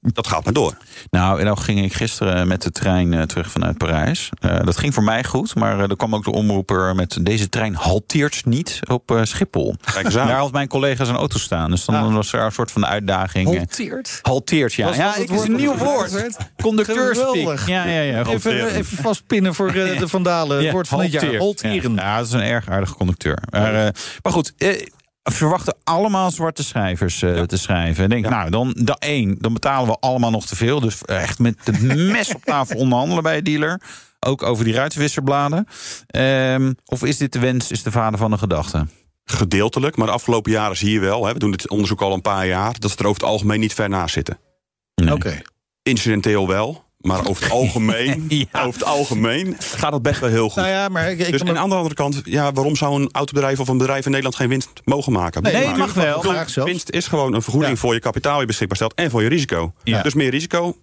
Dat gaat maar door. Nou, en dan ging ik gisteren met de trein eh, terug vanuit Parijs. Eh, dat ging voor mij goed, maar eh, er kwam ook de omroeper met deze trein halteert niet op eh, Schiphol. Kijk eens aan. Daar had mijn collega zijn auto staan. Dus dan Ah. was er een soort van uitdaging. Halteert. Halteert, ja. Was ja, het is een nieuw woord. Conducteurspeak. Geweldig. Ja, ja, ja. Even, even vastpinnen voor eh, de vandalen. Het woord van het jaar. halteert. Halteren. Ja, ja, dat is een erg aardige conducteur. Maar, eh, maar goed, eh, verwachten allemaal zwarte cijfers eh, te schrijven. Ik denk, nou, dan, dan één, dan betalen we allemaal nog te veel. Dus echt met het mes op tafel onderhandelen bij een dealer. Ook over die ruitwisserbladen. Ehm, of is dit de wens, is de vader van de gedachte? Gedeeltelijk. Maar de afgelopen jaren zie je wel. Hè, we doen dit onderzoek al een paar jaar. Dat ze er over het algemeen niet ver naast zitten. Nee. Oké. Incidenteel wel. Maar over het algemeen, Ja. over het algemeen gaat het best wel heel goed. Nou ja, maar ik, ik dus aan de andere kant, ja, waarom zou een autobedrijf of een bedrijf in Nederland geen winst mogen maken? Nee, Nee, Maar- mag wel. Graag zelfs. Winst is gewoon een vergoeding Ja. voor je kapitaal die je beschikbaar stelt en voor je risico. Ja. Dus meer risico,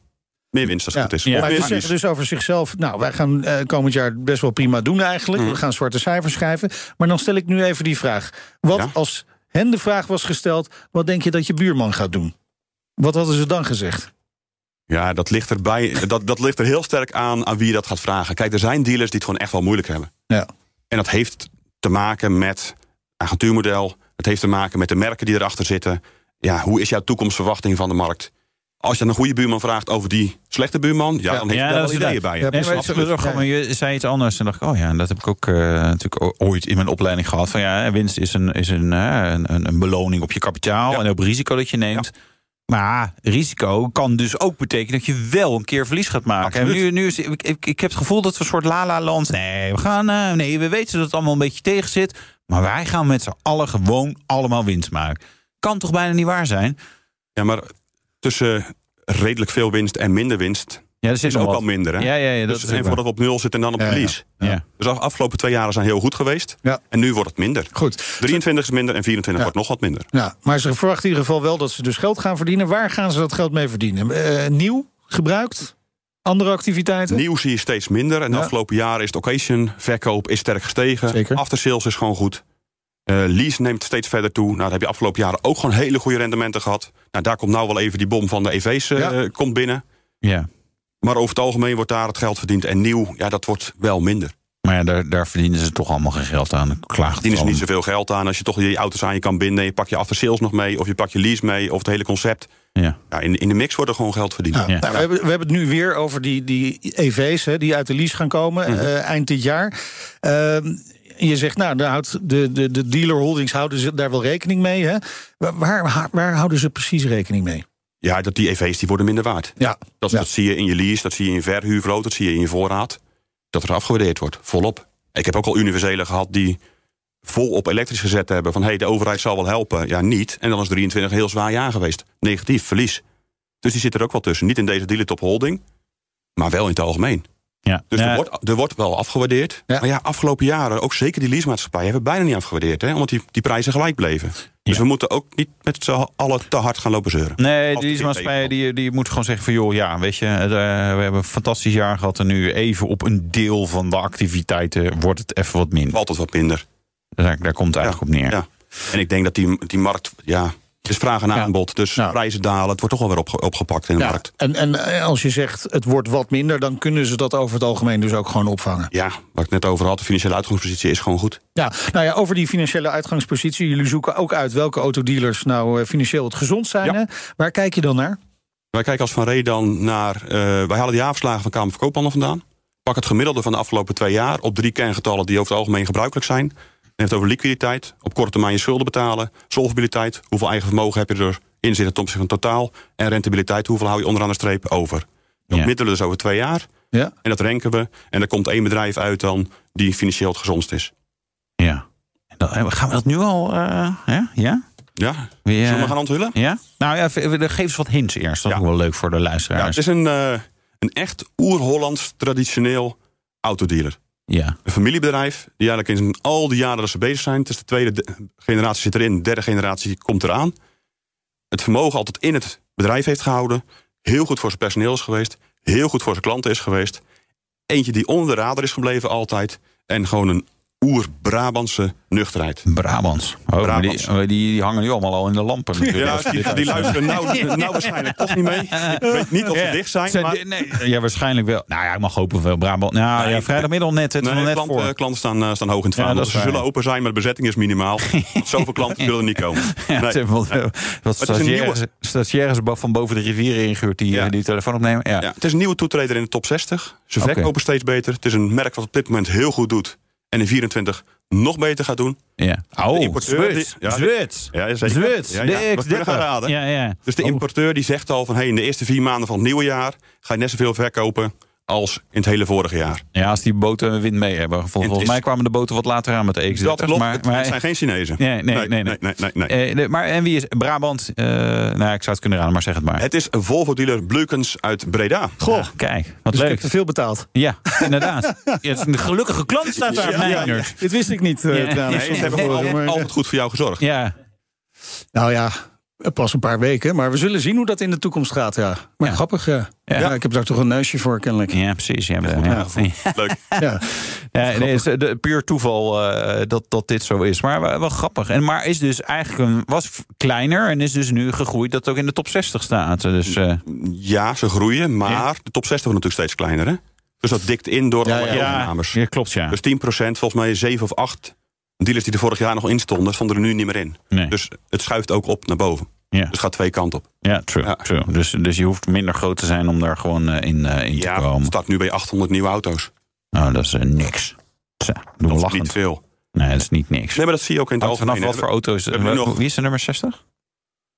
meer winst als het Ja. is. Ja. Of Maar meer ze zeggen dus over zichzelf... nou, wij gaan eh, komend jaar best wel prima doen eigenlijk. Mhm. We gaan zwarte cijfers schrijven. Maar dan stel ik nu even die vraag. Wat Ja? als hen de vraag was gesteld... wat denk je dat je buurman gaat doen? Wat hadden ze dan gezegd? Ja, dat ligt, erbij, dat, dat ligt er heel sterk aan aan wie je dat gaat vragen. Kijk, er zijn dealers die het gewoon echt wel moeilijk hebben. Ja. En dat heeft te maken met agentuurmodel. Het heeft te maken met de merken die erachter zitten. Ja, hoe is jouw toekomstverwachting van de markt? Als je een goede buurman vraagt over die slechte buurman... ja, Ja. dan heeft Ja, hij wel ideeën bij je. Ja, Nee, je zei iets anders en dacht ik, oh ja, en dat heb ik ook eh, natuurlijk ooit in mijn opleiding gehad. Van ja, winst is een, is een, een, een, beloning op je kapitaal Ja. en op risico dat je neemt. Maar risico kan dus ook betekenen dat je wel een keer verlies gaat maken. En nu, nu is, ik, ik, ik heb het gevoel dat we een soort la-la-land... Nee, we gaan, eh, nee, we weten dat het allemaal een beetje tegen zit. Maar wij gaan met z'n allen gewoon allemaal winst maken. Kan toch bijna niet waar zijn? Ja, maar tussen redelijk veel winst en minder winst... Ja, dat is ook wat. al minder. Hè? Ja, ja, ja, dat dus is ook waar. voordat we op nul zitten en dan op verlies. ja. Dus de afgelopen twee jaren zijn heel goed geweest. En nu wordt het minder. Goed. 23 is minder en 24 Ja. wordt nog wat minder. Ja, maar ze verwachten in ieder geval wel dat ze dus geld gaan verdienen. Waar gaan ze dat geld mee verdienen? Eh, nieuw? Gebruikt? Andere activiteiten? Nieuw zie je steeds minder. En de afgelopen jaren is de occasion verkoop is sterk gestegen. Zeker. Aftersales is gewoon goed. Eh, lease neemt steeds verder toe. Nou, daar heb je afgelopen jaren ook gewoon hele goede rendementen gehad. Nou, daar komt nou wel even die bom van de EV's eh, komt binnen. Ja. Maar over het algemeen wordt daar het geld verdiend. En nieuw, ja, dat wordt wel minder. Maar ja, daar, daar verdienen ze toch allemaal geen geld aan. Klaagt Verdienen ze niet zoveel geld aan. Als je toch je auto's aan je kan binden. Je pak je aftersales nog mee. Of je pak je lease mee. Of het hele concept. Ja. Ja, in, in de mix wordt er gewoon geld verdiend. Ja, Ja. nou, we, hebben, we hebben het nu weer over die, die EV's hè, die uit de lease gaan komen Mhm. eh, eind dit jaar. Ehm, je zegt, nou, daar houdt de, de, de dealer holdings houden ze daar wel rekening mee. Hè? Waar, waar, waar houden ze precies rekening mee? Ja, dat die EV's die worden minder waard. Ja, Dat, Ja. dat zie je in je lease, dat zie je in je verhuurvloot, dat zie je in je voorraad. Dat er afgewaardeerd wordt, volop. Ik heb ook al universele gehad die vol op elektrisch gezet hebben... van hey, de overheid zal wel helpen, ja niet. En dan is 23 een heel zwaar jaar geweest. Negatief, verlies. Dus die zit er ook wel tussen. Niet in deze dealer top holding, maar wel in het algemeen. Ja. Dus Ja, er, wordt, er wordt wel afgewaardeerd. Ja. Maar ja, afgelopen jaren, ook zeker die leasemaatschappijen... hebben bijna niet afgewaardeerd, hè, omdat die, die prijzen gelijk bleven. Dus Ja. we moeten ook niet met z'n allen te hard gaan lopen zeuren. Nee, die maatschappij die, die moet gewoon zeggen van... joh, ja, weet je, eh, we hebben een fantastisch jaar gehad... en nu even op een deel van de activiteiten wordt het even wat minder. Altijd wat minder. Daar, daar komt het eigenlijk op neer. Ja. En ik denk dat die, die markt, ja, het is vraag en Ja. aanbod. Dus prijzen dalen, het wordt toch wel weer opge- opgepakt in de Ja, markt. en, en eh, als je zegt het wordt wat minder, dan kunnen ze dat over het algemeen dus ook gewoon opvangen. Ja, waar ik net over had, de financiële uitgangspositie is gewoon goed. Ja, nou ja, over die financiële uitgangspositie. Jullie zoeken ook uit welke autodealers nou eh, financieel het gezond zijn. Ja. Waar kijk je dan naar? Wij kijken als Van Ree dan naar... eh, wij halen de jaarverslagen van Kamer van Koophandel vandaan. Pak het gemiddelde van de afgelopen twee jaar... op drie kerngetallen die over het algemeen gebruikelijk zijn. Dan heeft het over liquiditeit, op korte termijn je schulden betalen... solvabiliteit, hoeveel eigen vermogen heb je erin zitten ten opzichte van totaal... en rentabiliteit, hoeveel hou je onderaan de streep over. Dat Ja. middelen dus over twee jaar Ja. en dat renken we. En er komt één bedrijf uit dan die financieel het gezondst is. Ja. En dan, eh, gaan we dat nu al... eh, ja? Ja? Ja, Wie, eh, zullen we gaan onthullen? ja? Nou ja, geef eens wat hints eerst. Dat is Ja. ook wel leuk voor de Ja, luisteraars. het is een, eh, een echt oer-Hollands traditioneel autodealer. Ja. Een familiebedrijf die eigenlijk in al die jaren dat ze bezig zijn... is de tweede de- generatie zit erin, de derde generatie komt eraan... het vermogen altijd in het bedrijf heeft gehouden... heel goed voor zijn personeel is geweest... heel goed voor zijn klanten is geweest... eentje die onder de radar is gebleven altijd... en gewoon een oer-Brabantse nuchterheid. Brabants. Oh, die, Brabants. die, die hangen nu allemaal al in de lampen. natuurlijk. Ja, die, die luisteren nou, nou waarschijnlijk toch niet mee. Ik weet niet of ze Ja. dicht zijn, maar... nee, ja, waarschijnlijk wel. Nou ja, ik mag hopen wel. Brabant. Nou ja, vrijdagmiddag net. Het is Nee, nog net klanten, voor. klanten staan, eh, staan hoog in het Ja, vaandel. dat is ze zullen open zijn, maar de bezetting is minimaal. Zoveel klanten willen niet komen. Ja, Nee. hebben wat, stagiaires, nieuwe- stagiaires bo- van boven de rivieren ingehuurd die Ja. eh, die telefoon opnemen. Ja. Ja, het is een nieuwe toetreder in de top 60. Ze verkopen steeds beter. Het is een merk wat op dit moment heel goed doet. En in 24 nog beter gaat doen. Ja. Oh, importeur die- Zwits. ja, Zwits. Ja, zeker. Zwits. Ja, de ja. We kunnen X30. gaan raden. Ja, ja. Dus de Oh. importeur die zegt al van... Hey, in de eerste vier maanden van het nieuwe jaar... ga je net zoveel verkopen als in het hele vorige jaar. Ja, als die boten wind mee hebben. Vol- Volgens is- mij kwamen de boten wat later aan met de X30. Dat klopt. Maar, het, maar, het zijn geen Chinezen. Nee, nee, nee, nee. nee, nee, nee, nee. eh, maar en wie is Brabant? eh nou, ja, ik zou het kunnen raden, maar zeg het maar. Het is een Volvo-dealer Blukens uit Breda. Goh, kijk, wat dus ik leuk. heb te veel betaald. Ja, inderdaad. Ja, het is een gelukkige klant staat daar, Ja, ja, ja. Meijners. Dit wist ik niet eh, Ja. trouwens. Nee, ze hebben altijd goed voor jou gezorgd. Ja, Nou ja, pas een paar weken. Maar we zullen zien hoe dat in de toekomst gaat. Ja. Maar Ja. grappig, ja. Ja. ja. Ik heb daar toch een neusje voor, kennelijk. ja precies. Ja, ja. Ja, Leuk. Ja. Ja, nee, het is eh, de, puur toeval eh, dat, dat dit zo is. Maar wel, wel grappig. En, maar is dus eigenlijk een, was kleiner en is dus nu gegroeid dat het ook in de top 60 staat. Dus eh, Ja, ze groeien, maar Ja. de top 60 wordt natuurlijk steeds kleiner. Hè? Dus dat dikt in door Ja, alle ja. overnames. ja, klopt ja. Dus 10% volgens mij 7 of 8 dealers die er vorig jaar nog in stonden... stonden er nu niet meer in. Nee. Dus het schuift ook op naar boven. Ja, Dus het gaat twee kanten op. ja, true, Ja. true. Dus, dus je hoeft minder groot te zijn om daar gewoon eh, in, eh, in te Ja, komen. start nu bij 800 nieuwe auto's. Nou, dat is eh, niks. Doen we Dat is lachend. niet veel. Nee, dat is niet niks. Nee, maar dat zie je ook in het Hangt vanaf algemeen. wat voor auto is het. hebben nu nog- Wie is de nummer 60?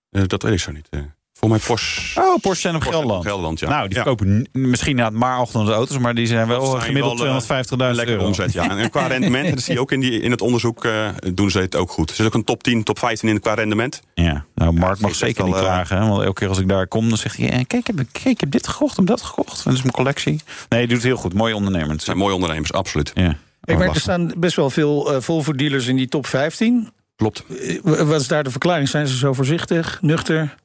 Eh, Dat weet ik zo niet. Eh. Voor mij Porsche. Oh, Porsche zijn op Porsche Gelderland. Gelderland, ja. Nou, die Ja. verkopen misschien inderdaad maar 800 auto's, maar die zijn wel zijn gemiddeld wel, eh, 250.000 Lekker euro. omzet, ja. En, qua rendement, dat zie je ook in, die, in het onderzoek, eh, doen ze het ook goed. Er zit ook een top 10, top 15 in qua rendement. Ja, nou, Mark dat mag zeker niet eh, klagen. Hè? Want elke keer als ik daar kom, dan zegt hij... Kijk, ik heb, kijk, ik heb dit gekocht, ik heb dat gekocht. Dat is mijn collectie. Nee, je doet het heel goed. Mooi ondernemer. Het zijn mooie ondernemers, absoluut. Ja. Ik merk, er staan best wel veel eh Volvo-dealers in die top 15. Klopt. Eh, Wat is daar de verklaring? Zijn ze zo voorzichtig, nuchter?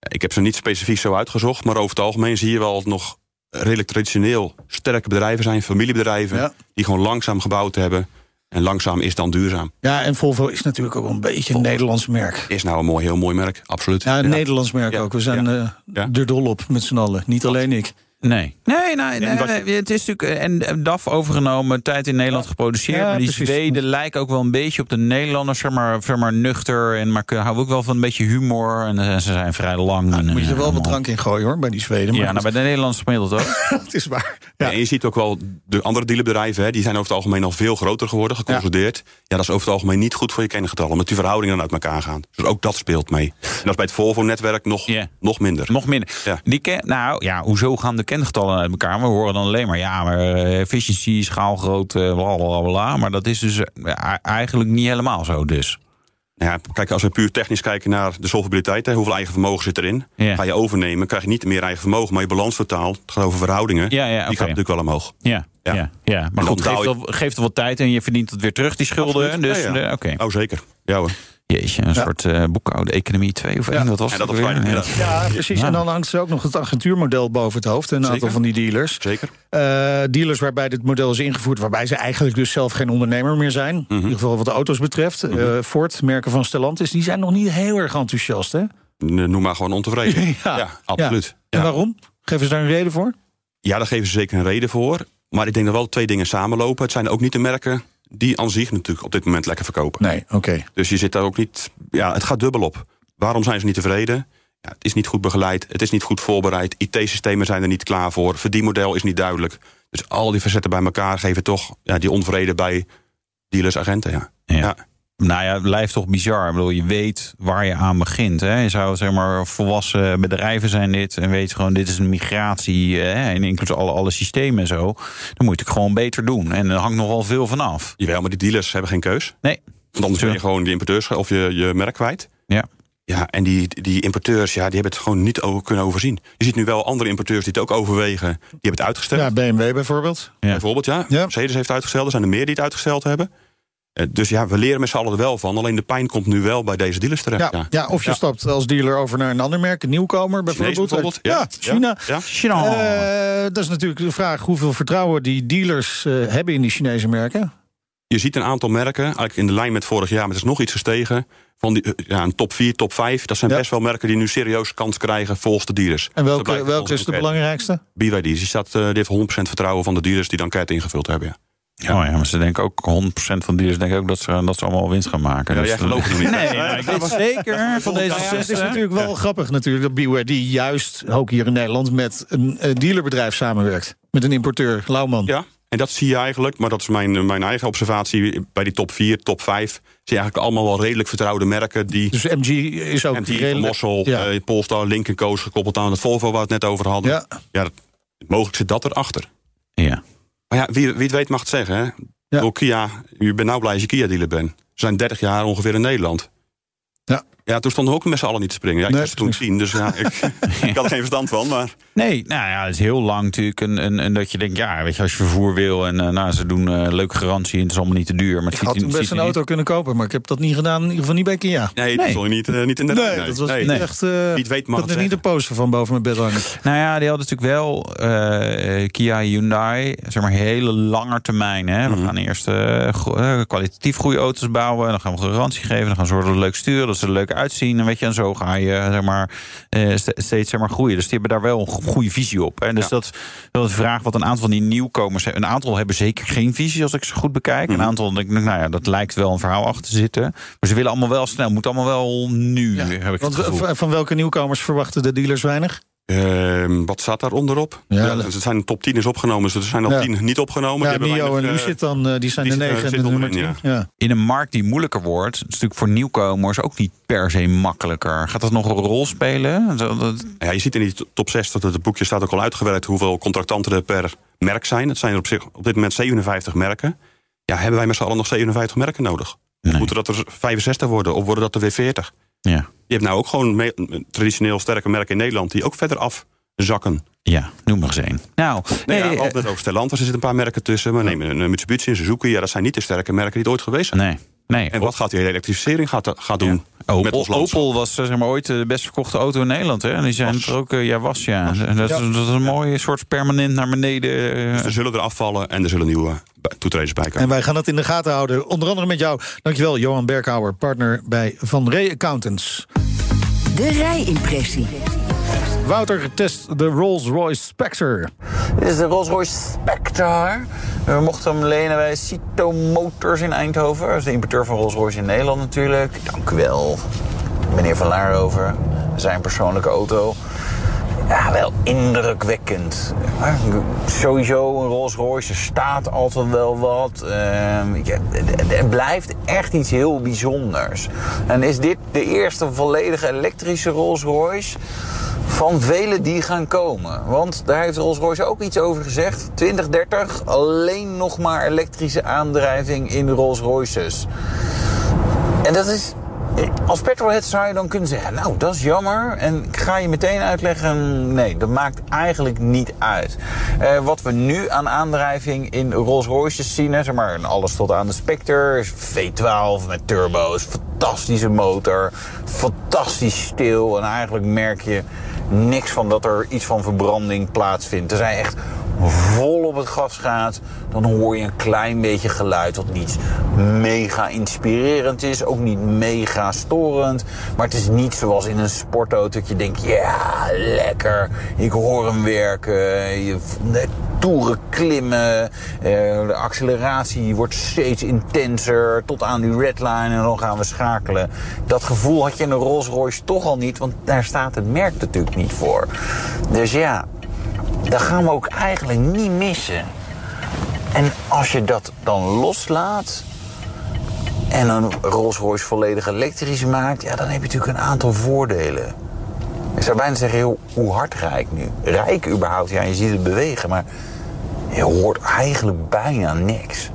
Ik heb ze niet specifiek zo uitgezocht, maar over het algemeen zie je wel nog redelijk traditioneel sterke bedrijven zijn, familiebedrijven, Ja. die gewoon langzaam gebouwd hebben. En langzaam is dan duurzaam. Ja, en Volvo is natuurlijk ook een beetje een Nederlands merk. Is nou een mooi, heel mooi merk, absoluut. Ja, een Nederlands merk Ja, ook. We zijn ja, eh, ja. er dol op met z'n allen. Niet alleen ik. Nee. Nee, nee, het is natuurlijk. En en DAF overgenomen, tijd in Nederland geproduceerd. Ja, maar die precies. Zweden lijken ook wel een beetje op de Nederlanders, zeg maar, zeg maar nuchter. En maar houden ook wel van een beetje humor. En eh, ze zijn vrij lang. en, Moet je eh, er wel wat drank in gooien hoor, bij die Zweden. Maar Ja, nou, bij de Nederlandse gemiddeld ook. het is waar. Ja. En je ziet ook wel, de andere dealerbedrijven, hè, die zijn over het algemeen al veel groter geworden, geconsolideerd. Ja. dat is over het algemeen niet goed voor je kennengetallen, omdat die verhoudingen dan uit elkaar gaan. Dus ook dat speelt mee. En dat is bij het Volvo-netwerk nog, nog minder. Nog minder. Ja. Die ken, nou ja, hoezo gaan de bekende getallen uit elkaar. We horen dan alleen maar, ja, maar uh, efficiëntie, schaalgrootte, bla bla bla. Maar dat is dus uh, eigenlijk niet helemaal zo dus. Ja, kijk, als we puur technisch kijken naar de solvabiliteit, hè, hoeveel eigen vermogen zit erin, ja. ga je overnemen, krijg je niet meer eigen vermogen, maar je balans totaal, het gaat over verhoudingen, ja, ja, die gaat natuurlijk wel omhoog. Ja, ja. ja, ja. maar goed, geeft, wel, geeft wat tijd en je verdient het weer terug, die schulden. Dus, ja, oké. Oh, zeker. Ja hoor. Jeetje, een soort uh, boekhouden, economie 2 of 1, dat was ja, dat weer. Ja, ja, precies. En dan hangt er ook nog het agentuurmodel boven het hoofd. Een aantal van die dealers. Zeker. Uh, dealers waarbij dit model is ingevoerd... waarbij ze eigenlijk dus zelf geen ondernemer meer zijn. Mm -hmm. In ieder geval wat de auto's betreft. Mm -hmm. uh, Ford, merken van Stellantis, die zijn nog niet heel erg enthousiast, hè? Noem maar gewoon ontevreden. ja. ja, absoluut. En waarom? Geven ze daar een reden voor? Ja, daar geven ze zeker een reden voor. Maar ik denk dat wel twee dingen samenlopen. Het zijn ook niet de merken die aan zich natuurlijk op dit moment lekker verkopen. Nee, oké. Okay. Dus je zit daar ook niet... Ja, het gaat dubbel op. Waarom zijn ze niet tevreden? Ja, het is niet goed begeleid, het is niet goed voorbereid. IT-systemen zijn er niet klaar voor. Verdienmodel is niet duidelijk. Dus al die facetten bij elkaar geven toch ja, die onvrede bij dealers, agenten. Ja. ja. ja. Nou ja, het blijft toch bizar. Ik bedoel, je weet waar je aan begint. Hè? Je zou zeg maar volwassen bedrijven zijn dit. En weet gewoon, dit is een migratie. Hè? En inclusief alle, alle systemen en zo. Dan moet je het gewoon beter doen. En er hangt nogal veel van af. Jawel, maar die dealers hebben geen keus. Nee. Want anders ben je gewoon die importeurs of je, je merk kwijt. Ja. Ja, en die, die importeurs, ja, die hebben het gewoon niet over kunnen overzien. Je ziet nu wel andere importeurs die het ook overwegen. Die hebben het uitgesteld. Ja, BMW bijvoorbeeld. Ja. Bijvoorbeeld, ja. ja. Mercedes heeft uitgesteld. Er zijn er meer die het uitgesteld hebben. Dus ja, we leren met z'n allen er wel van. Alleen de pijn komt nu wel bij deze dealers terecht. Ja, ja. ja of je ja. stapt als dealer over naar een ander merk, een nieuwkomer bijvoorbeeld. bijvoorbeeld. Ja, China. China. Uh, dat is natuurlijk de vraag hoeveel vertrouwen die dealers uh, hebben in die Chinese merken. Je ziet een aantal merken, eigenlijk in de lijn met vorig jaar, maar het is nog iets gestegen. Van die, ja, een top 4, top 5. Dat zijn best wel merken die nu serieus kans krijgen volgens de dealers. En welke, welke is de belangrijkste? BYD. Die, staat, uh, die heeft 100% vertrouwen van de dealers die de enquête ingevuld hebben. Ja. Ja. Oh ja, maar ze denken ook 100% van dealers denken ook dat ze, dat ze allemaal winst gaan maken. Ja, dus jij gelooft het niet. Nee, ik weet zeker van deze Het is natuurlijk wel grappig natuurlijk dat BYD juist ook hier in Nederland met een dealerbedrijf samenwerkt. Met een importeur, Lauwman. Ja, en dat zie je eigenlijk, maar dat is mijn, mijn eigen observatie bij die top 4, top 5. Zie je eigenlijk allemaal wel redelijk vertrouwde merken. Die, dus MG is ook MG, redelijk... Mossel, ja. uh, Polestar, Lincoln Co. gekoppeld aan het Volvo waar we het net over hadden. Ja. ja dat, mogelijk zit dat erachter. Ja. Maar ja, wie, wie het weet mag het zeggen. Hè? Ja. Door Kia, je bent nou blij als je Kia-dealer bent. Ze zijn 30 jaar ongeveer in Nederland. Ja. Ja, toen stonden we ook met z'n allen niet te springen. Ja, ik Nee, was toen tien, dus ja, ik, ik had er geen verstand van. Maar Nee, nou ja, het is heel lang natuurlijk. En, en, en dat je denkt, ja, weet je, als je vervoer wil en uh, nou, ze doen uh, leuke garantie en het is allemaal niet te duur. Maar het Ik ziet had toen best ziet een auto kunnen kopen, maar ik heb dat niet gedaan. In ieder geval niet bij Kia. nee, dat Nee. je niet, eh, niet in de Nee, nee, dat was nee. niet echt. eh Wie het weet mag het er niet een poster van boven mijn bed hangen. Nou ja, die hadden natuurlijk wel eh, Kia, Hyundai, zeg maar hele lange termijn. Hè. We Mhm. gaan eerst eh, go- eh, kwalitatief goede auto's bouwen, dan gaan we garantie geven, dan gaan we zorgen dat we leuk sturen, dat ze er uitzien. En weet je, en zo ga je zeg maar eh, st- steeds zeg maar groeien. Dus die hebben daar wel een go- goede visie op. Hè. Dus Ja. dat is wel de vraag wat een aantal van die nieuwkomers hebben. Een aantal hebben zeker geen visie, als ik ze goed bekijk. Mhm. Een aantal, denk ik, nou ja, dat lijkt wel een verhaal achter te zitten. Maar ze willen allemaal wel snel, moet allemaal wel nu, heb ik Want het gevoel. van- van welke nieuwkomers verwachten de dealers weinig? Ehm, wat staat daar onderop? Ja, Ja, dat- het zijn top 10 is opgenomen, dus er zijn al Ja. 10 niet opgenomen. Ja, Die hebben Mio en eh, Lucid dan, eh, die zijn die de zit- 9 en de nummer onderin, 10. Ja. In een markt die moeilijker wordt, is het natuurlijk voor nieuwkomers ook niet per se makkelijker. Gaat dat nog een rol spelen? Ja, je ziet in die top 6 dat het boekje staat ook al uitgewerkt hoeveel contractanten er per merk zijn. Het zijn er op, zich, op dit moment 57 merken. Ja, hebben wij met z'n allen nog 57 merken nodig? Nee. Moeten dat er 65 worden of worden dat er weer 40? Ja. Je hebt nou ook gewoon traditioneel sterke merken in Nederland die ook verder afzakken. ja, noem maar eens één. Nou, Nee, nee, ja, altijd over Stellantis er zitten een paar merken tussen. Maar neem een Mitsubishi en Suzuki. Ja, dat zijn niet de sterke merken die het ooit geweest zijn. nee, nee. En wat gaat die elektrificering gaat, gaat doen met Opel, ons land? Opel was eh, zeg maar, ooit de best verkochte auto in Nederland. Hè? En die zijn Was. er ook, eh, ja, was ja. Dat, is- dat is een mooie soort permanent naar beneden. eh, Dus er zullen er afvallen en er zullen nieuwe toetreders bij komen. En wij gaan het in de gaten houden. Onder andere met jou. Dankjewel, Johan Berghouwer, partner bij Van Ree Accountants. De rijimpressie. Wouter test de Rolls-Royce Spectre. Dit is de Rolls-Royce Spectre. We mochten hem lenen bij Cito Motors in Eindhoven. Dat is de importeur van Rolls-Royce in Nederland natuurlijk. Dank u wel, meneer Van Laarover. Zijn persoonlijke auto. Ja, wel indrukwekkend. Sowieso een Rolls-Royce, er staat altijd wel wat. Ehm, het- blijft echt iets heel bijzonders. En is dit de eerste volledige elektrische Rolls-Royce? van vele die gaan komen. Want daar heeft Rolls-Royce ook iets over gezegd. 2030 alleen nog maar elektrische aandrijving in Rolls-Royces. En dat is als petrolhead zou je dan kunnen zeggen, nou dat is jammer. En ik ga je meteen uitleggen, nee, dat maakt eigenlijk niet uit. Uh, wat we nu aan aandrijving in Rolls Royces zien, zeg maar alles tot aan de Spectre, V12 met turbo's, fantastische motor, fantastisch stil. En eigenlijk merk je niks van dat er iets van verbranding plaatsvindt. Er zijn echt vol op het gas gaat, dan hoor je een klein beetje geluid wat niet mega inspirerend is, ook niet mega storend. Maar het is niet zoals in een sportauto dat je denkt, ja, lekker, ik hoor hem werken. Je, toeren klimmen, eh, de acceleratie wordt steeds intenser tot aan die redline en dan gaan we schakelen. Dat gevoel had je in een Rolls Royce toch al niet, want daar staat het merk natuurlijk niet voor. Dus ja, dat gaan we ook eigenlijk niet missen. En als je dat dan loslaat en een Rolls Royce volledig elektrisch maakt, ja, dan heb je natuurlijk een aantal voordelen. Ik zou bijna zeggen, hoe hard rijk nu? Rijk überhaupt, ja, je ziet het bewegen, maar je hoort eigenlijk bijna niks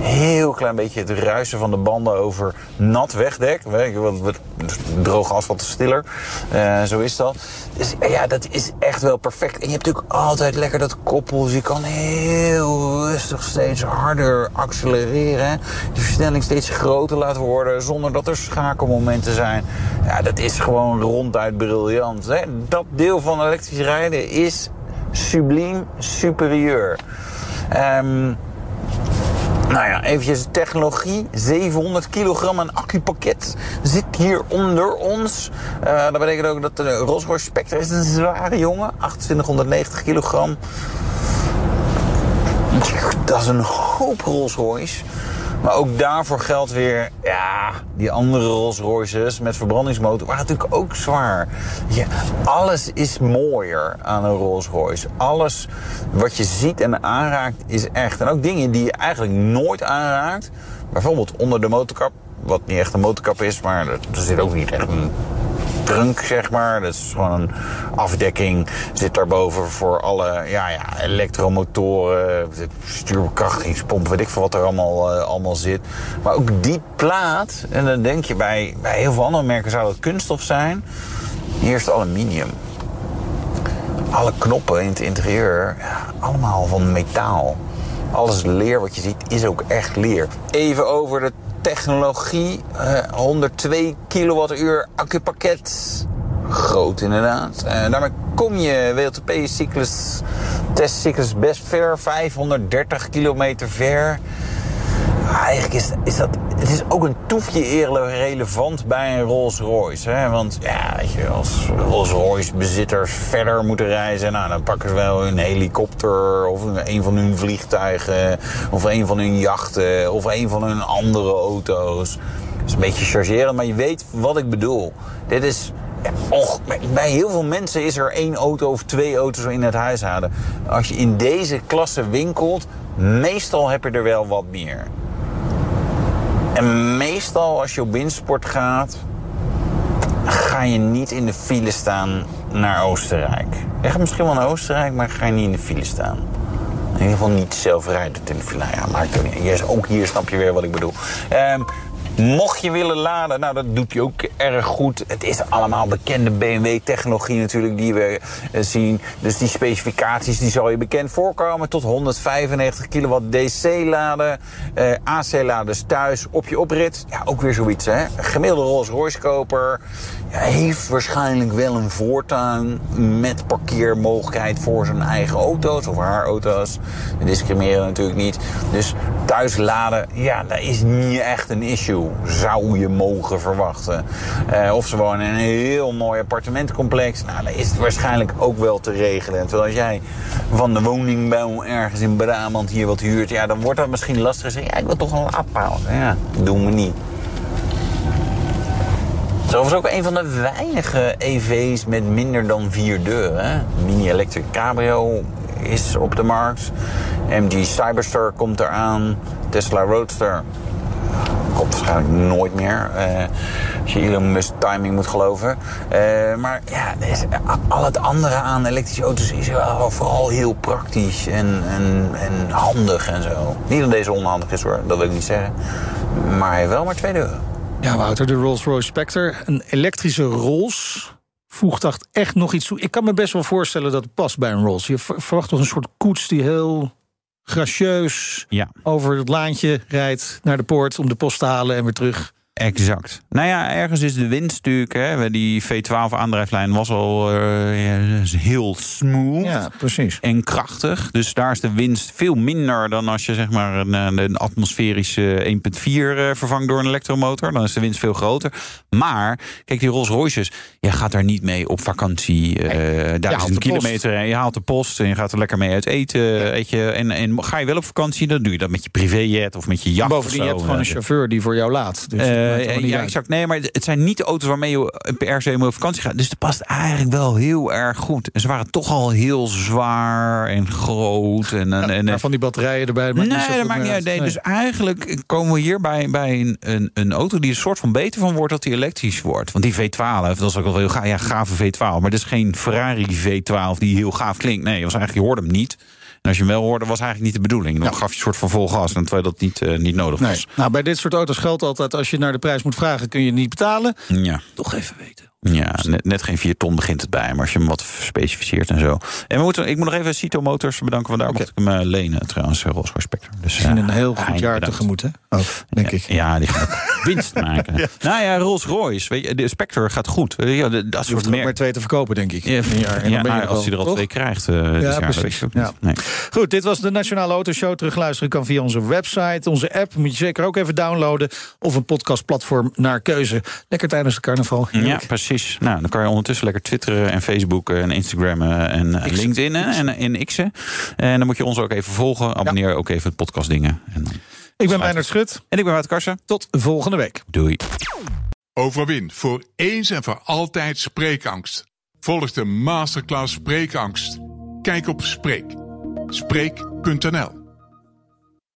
heel klein beetje het ruisen van de banden over nat wegdek. Droog asfalt is stiller. Uh, zo is dat. Dus ja, dat is echt wel perfect. En je hebt natuurlijk altijd lekker dat koppel. Dus je kan heel rustig steeds harder accelereren. De versnelling steeds groter laten worden zonder dat er schakelmomenten zijn. Ja, dat is gewoon ronduit briljant. Hè? Dat deel van elektrisch rijden is subliem superieur. Um, nou ja, eventjes technologie. 700 kilogram een accupakket zit hier onder ons. Uh, dat betekent ook dat de Rolls-Royce Spectre is een zware jongen. 2890 kilogram. Dat is een hoop Rolls-Royce. Maar ook daarvoor geldt weer, ja, die andere Rolls Royces met verbrandingsmotor waren natuurlijk ook zwaar. Alles is mooier aan een Rolls Royce. Alles wat je ziet en aanraakt is echt. En ook dingen die je eigenlijk nooit aanraakt. Bijvoorbeeld onder de motorkap, wat niet echt een motorkap is, maar er zit ook niet echt een trunk, zeg maar. Dat is gewoon een afdekking. Zit daarboven voor alle ja, ja, elektromotoren, stuurbekrachtigingspomp, weet ik veel wat er allemaal, uh, allemaal zit. Maar ook die plaat, en dan denk je bij, bij heel veel andere merken zou dat kunststof zijn. Hier is het aluminium. Alle knoppen in het interieur, allemaal van metaal. Alles leer wat je ziet is ook echt leer. Even over de technologie. 102 eh, kilowattuur accupakket. Groot inderdaad. Uh, daarmee kom je WLTP-cyclus, testcyclus best ver. 530 kilometer ver. Eigenlijk is, is dat het is ook een toefje relevant bij een Rolls Royce. Hè? Want ja, weet je, als Rolls Royce bezitters verder moeten reizen, nou, dan pakken ze wel een helikopter of een van hun vliegtuigen of een van hun jachten of een van hun andere auto's. Dat is een beetje chargerend, maar je weet wat ik bedoel. Dit is och, bij heel veel mensen is er één auto of twee auto's in het huishouden. Als je in deze klasse winkelt, meestal heb je er wel wat meer. En meestal als je op windsport gaat, ga je niet in de file staan naar Oostenrijk. Gaat misschien wel naar Oostenrijk, maar ga je niet in de file staan. In ieder geval niet zelf rijden in de file. Ja, niet. Ook hier snap je weer wat ik bedoel. Um, Mocht je willen laden, nou dat doet hij ook erg goed. Het is allemaal bekende BMW-technologie natuurlijk die we eh, zien. Dus die specificaties die zal je bekend voorkomen. Tot 195 kilowatt DC laden. Uh, AC-laders thuis op je oprit. Ja, ook weer zoiets hè. Gemiddelde Rolls-Royce koper ja, heeft waarschijnlijk wel een voortuin met parkeermogelijkheid voor zijn eigen auto's of haar auto's. We discrimineren natuurlijk niet. Dus thuis laden, ja, dat is niet echt een issue zou je mogen verwachten. Uh, of ze wonen in een heel mooi appartementencomplex. Nou, dan is het waarschijnlijk ook wel te regelen. Terwijl als jij van de woningbouw ergens in Brabant hier wat huurt... ja, dan wordt dat misschien lastig. Zeg, ja, ik wil toch een laadpaal. Ja, dat doen we niet. Zo was ook een van de weinige EV's met minder dan vier deuren. Mini Electric Cabrio is op de markt. MG Cyberster komt eraan. Tesla Roadster waarschijnlijk nooit meer. Uh, Als je Elon Musk timing moet geloven. Eh, maar ja, al het andere aan elektrische auto's is wel vooral heel praktisch en, en, en handig en zo. Niet dat deze onhandig is hoor, dat wil ik niet zeggen. Maar hij wel maar twee deuren. Ja, Wouter, de Rolls-Royce Spectre. Een elektrische Rolls voegt echt nog iets toe. Ik kan me best wel voorstellen dat het past bij een Rolls. Je ver- verwacht toch een soort koets die heel gracieus Ja. over het laantje rijdt naar de poort om de post te halen en weer terug. Exact. Nou ja, ergens is de winst natuurlijk. Hè, die V12 aandrijflijn was al eh, heel smooth. Ja, precies. En krachtig. Dus daar is de winst veel minder dan als je zeg maar een, een atmosferische 1.4 eh, vervangt door een elektromotor. Dan is de winst veel groter. Maar, kijk, die Rolls Royces, je gaat daar niet mee op vakantie. eh duizend kilometer. En je haalt de post en je gaat er lekker mee uit eten. Weet je. En, en ga je wel op vakantie, dan doe je dat met je privéjet of met je jacht. Bovendien, je hebt gewoon een chauffeur die voor jou laat. Dus niet ja, exact. Nee, maar het zijn niet de auto's waarmee je per se op vakantie gaat. Dus het past eigenlijk wel heel erg goed. En ze waren toch al heel zwaar en groot. En, en, en, Maar van die batterijen erbij. nee, dat maakt niet uit. Nee, Nee. Dus eigenlijk komen we hier bij, bij een, een, een auto die er een soort van beter van wordt dat die elektrisch wordt. Want die V12, dat is ook wel heel gaaf. Ja, gave V12. Maar dat is geen Ferrari V12 die heel gaaf klinkt. Nee, was eigenlijk, je hoorde hem niet. En als je hem wel hoorde, was eigenlijk niet de bedoeling. Dan gaf je een soort van vol gas. En terwijl dat niet, eh, niet nodig Nee. was. Nou, bij dit soort auto's geldt altijd... als je naar de prijs moet vragen, kun je het niet betalen. Ja. Toch even weten. Ja, net, net geen 4 ton begint het bij, maar als je hem wat specificeert en zo. En we moeten, ik moet nog even Cito Motors bedanken, want daar mocht ik hem eh, lenen trouwens, uh, Rolls Royce Spectre. Dus, Misschien eh, een heel goed jaar bedankt. tegemoet, hè? Oh, denk ik. Ja, die gaat winst maken. Nou ja, Rolls Royce, weet je, de Spectre gaat goed. Je, de- dat soort er ook maar twee te verkopen, denk ik. Ja, jaar. En dan ja, ben je als hij er al toch? twee krijgt eh precies. ook Ja. niet. Nee. Goed, dit was de Nationale Autoshow. Terugluisteren kan via onze website, onze app. Moet je zeker ook even downloaden. Of een podcastplatform naar keuze. Lekker tijdens de carnaval. Ja, Heerlijk. Precies. Nou, dan kan je ondertussen lekker twitteren en facebooken en instagrammen en eh, LinkedIn en, en x'en. En dan moet je ons ook even volgen. Abonneer ook even het podcastdingen. En, dan- Ik ben Meijnerd Schut. en ik ben Wouter Karsen. Tot volgende week. Doei. Overwin voor eens en voor altijd spreekangst. Volg de masterclass Spreekangst. Kijk op Spreek. Spreek.nl